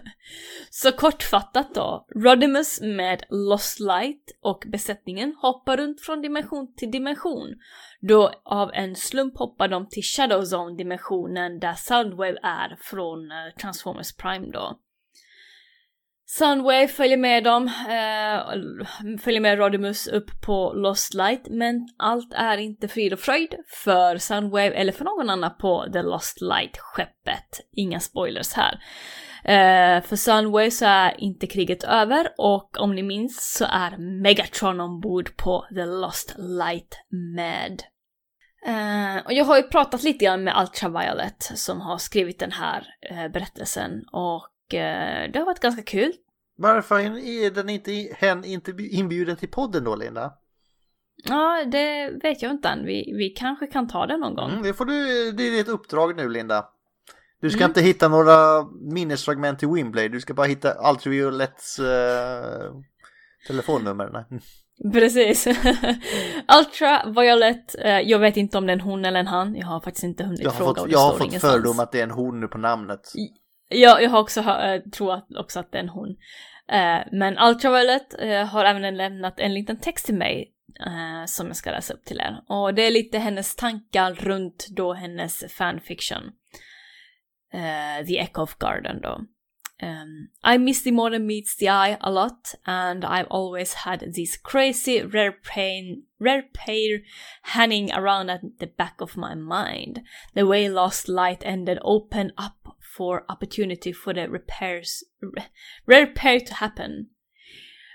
Så kortfattat då, Rodimus med Lost Light och besättningen hoppar runt från dimension till dimension. Då av en slump hoppar de till Shadow Zone-dimensionen där Soundwave är från eh, Transformers Prime då. Sunwave följer med dem, eh, följer med Rodimus upp på Lost Light, men allt är inte frid och fröjd för Sunwave eller för någon annan på The Lost Light-skeppet. Inga spoilers här. Eh, för Sunwave så är inte kriget över och om ni minns så är Megatron ombord på The Lost Light med. Eh, och jag har ju pratat lite grann med Ultraviolet som har skrivit den här eh, berättelsen och det har varit ganska kul. Varför är den inte, hen inte inbjuden till podden då Linda? Ja, det vet jag inte än. Vi, vi kanske kan ta det någon gång. Mm, det får du, det är ditt uppdrag nu Linda. Du ska Mm. inte hitta några minnesfragment till Wimblade, du ska bara hitta Ultraviolets uh, telefonnummer. Nej. Precis. Ultraviolet, eh, jag vet inte om det är en hon eller en han. Jag har faktiskt inte hunnit Jag har fråga fått, jag har fått ingenstans. fördom att det är en hon nu på namnet. Ja, jag har också eh, hör, tror att, också att det är en hon. Eh, men Ultraviolet eh, har även lämnat en liten text till mig eh, som jag ska läsa upp till er. Och det är lite hennes tankar runt då hennes fanfiction. Eh, the Echo of Garden då. Um, I miss the modern meets the eye a lot, and I've always had this crazy rare pain, rare pair hanging around at the back of my mind. The way Lost Light ended opened up for opportunity for the repairs, re- rare to happen.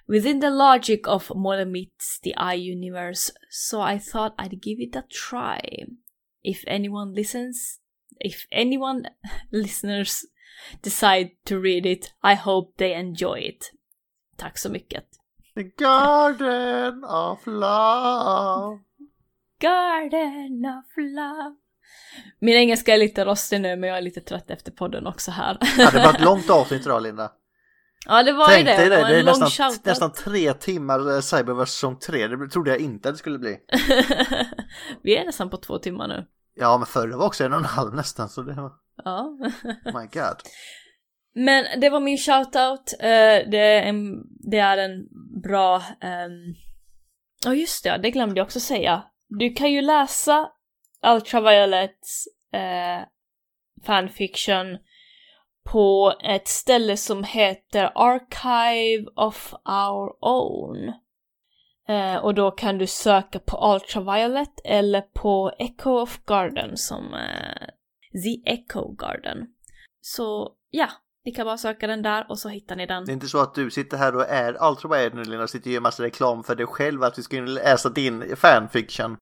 Within the logic of modern meets the eye universe, so I thought I'd give it a try. If anyone listens, if anyone listeners decide to read it. I hope they enjoy it. Tack så mycket. The Garden of Love. Garden of love. Min engelska är lite rostig nu men jag är lite trött efter podden också här. Ja, det var ett långt avsnitt idag Linda. ja det var Tänk ju det. dig det, det är nästan, nästan tre timmar eh, Cyberverse säsong 3. Det trodde jag inte att det skulle bli. Vi är nästan på två timmar nu. Ja, men förra var också en och en halv nästan. Så det var, Ja. oh my god. Men det var min shoutout. Uh, det, är en, det är en bra... ehm, Ja oh, just det, det glömde jag också säga. Du kan ju läsa Ultraviolets eh, fanfiction på ett ställe som heter Archive of Our Own. Eh, och då kan du söka på Ultraviolet eller på Echo of Garden som eh, The Echo Garden. Så ja, ni kan bara söka den där och så hittar ni den. Det är inte så att du sitter här och är Ultraviolet nu Linda, sitter och gör massa reklam för dig själv att vi ska läsa din fanfiction.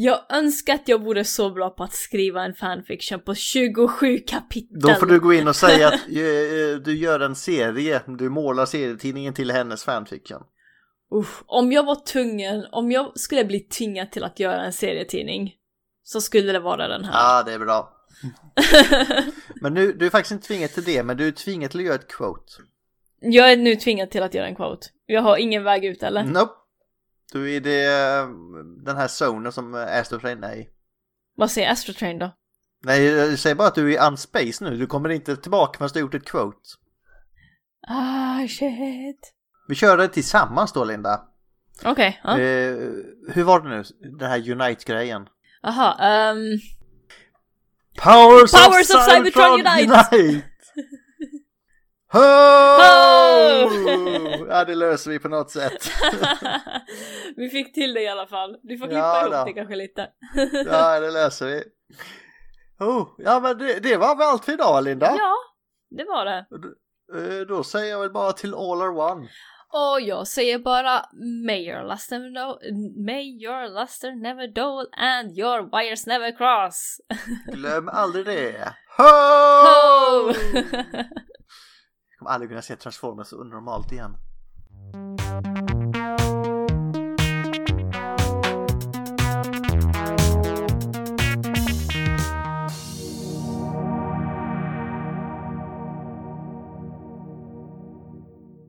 Jag önskar att jag vore så bra på att skriva en fanfiction på 27 kapitel. Då får du gå in och säga att eh, du gör en serie, du målar serietidningen till hennes fanfiction. Uff, om jag var tvungen, om jag skulle bli tvingad till att göra en serietidning så skulle det vara den här. Ja, det är bra. Men nu, du är faktiskt inte tvingad till det, men du är tvingad till att göra ett quote. Jag är nu tvingad till att göra en quote. Jag har ingen väg ut eller? Nope. Du är det, den här zonen som Astro Train är i. Vad säger Astrotrain då? Nej, jag säger bara att du är unspace nu. Du kommer inte tillbaka förrän du har gjort ett quote. Ah, shit. Vi kör det tillsammans då, Linda. Okej, ja. Eh, hur var det nu, den här Unite-grejen? Aha, ehm... Powers, Powers of Cybertron Unite! Ho! Ho! ja, det löser vi på något sätt. vi fick till det i alla fall. Du får klippa Ja, ihop då. det kanske lite. ja, det löser vi. Oh, ja, men det, det var väl allt för idag, Linda. ja, det var det. Eh, Då säger jag väl bara till all are one. Och jag säger bara May your luster, no, may your luster never dull and your wires never cross. Glöm aldrig det. Ho! Ho! Kommer aldrig kunna se Transformers så normalt igen.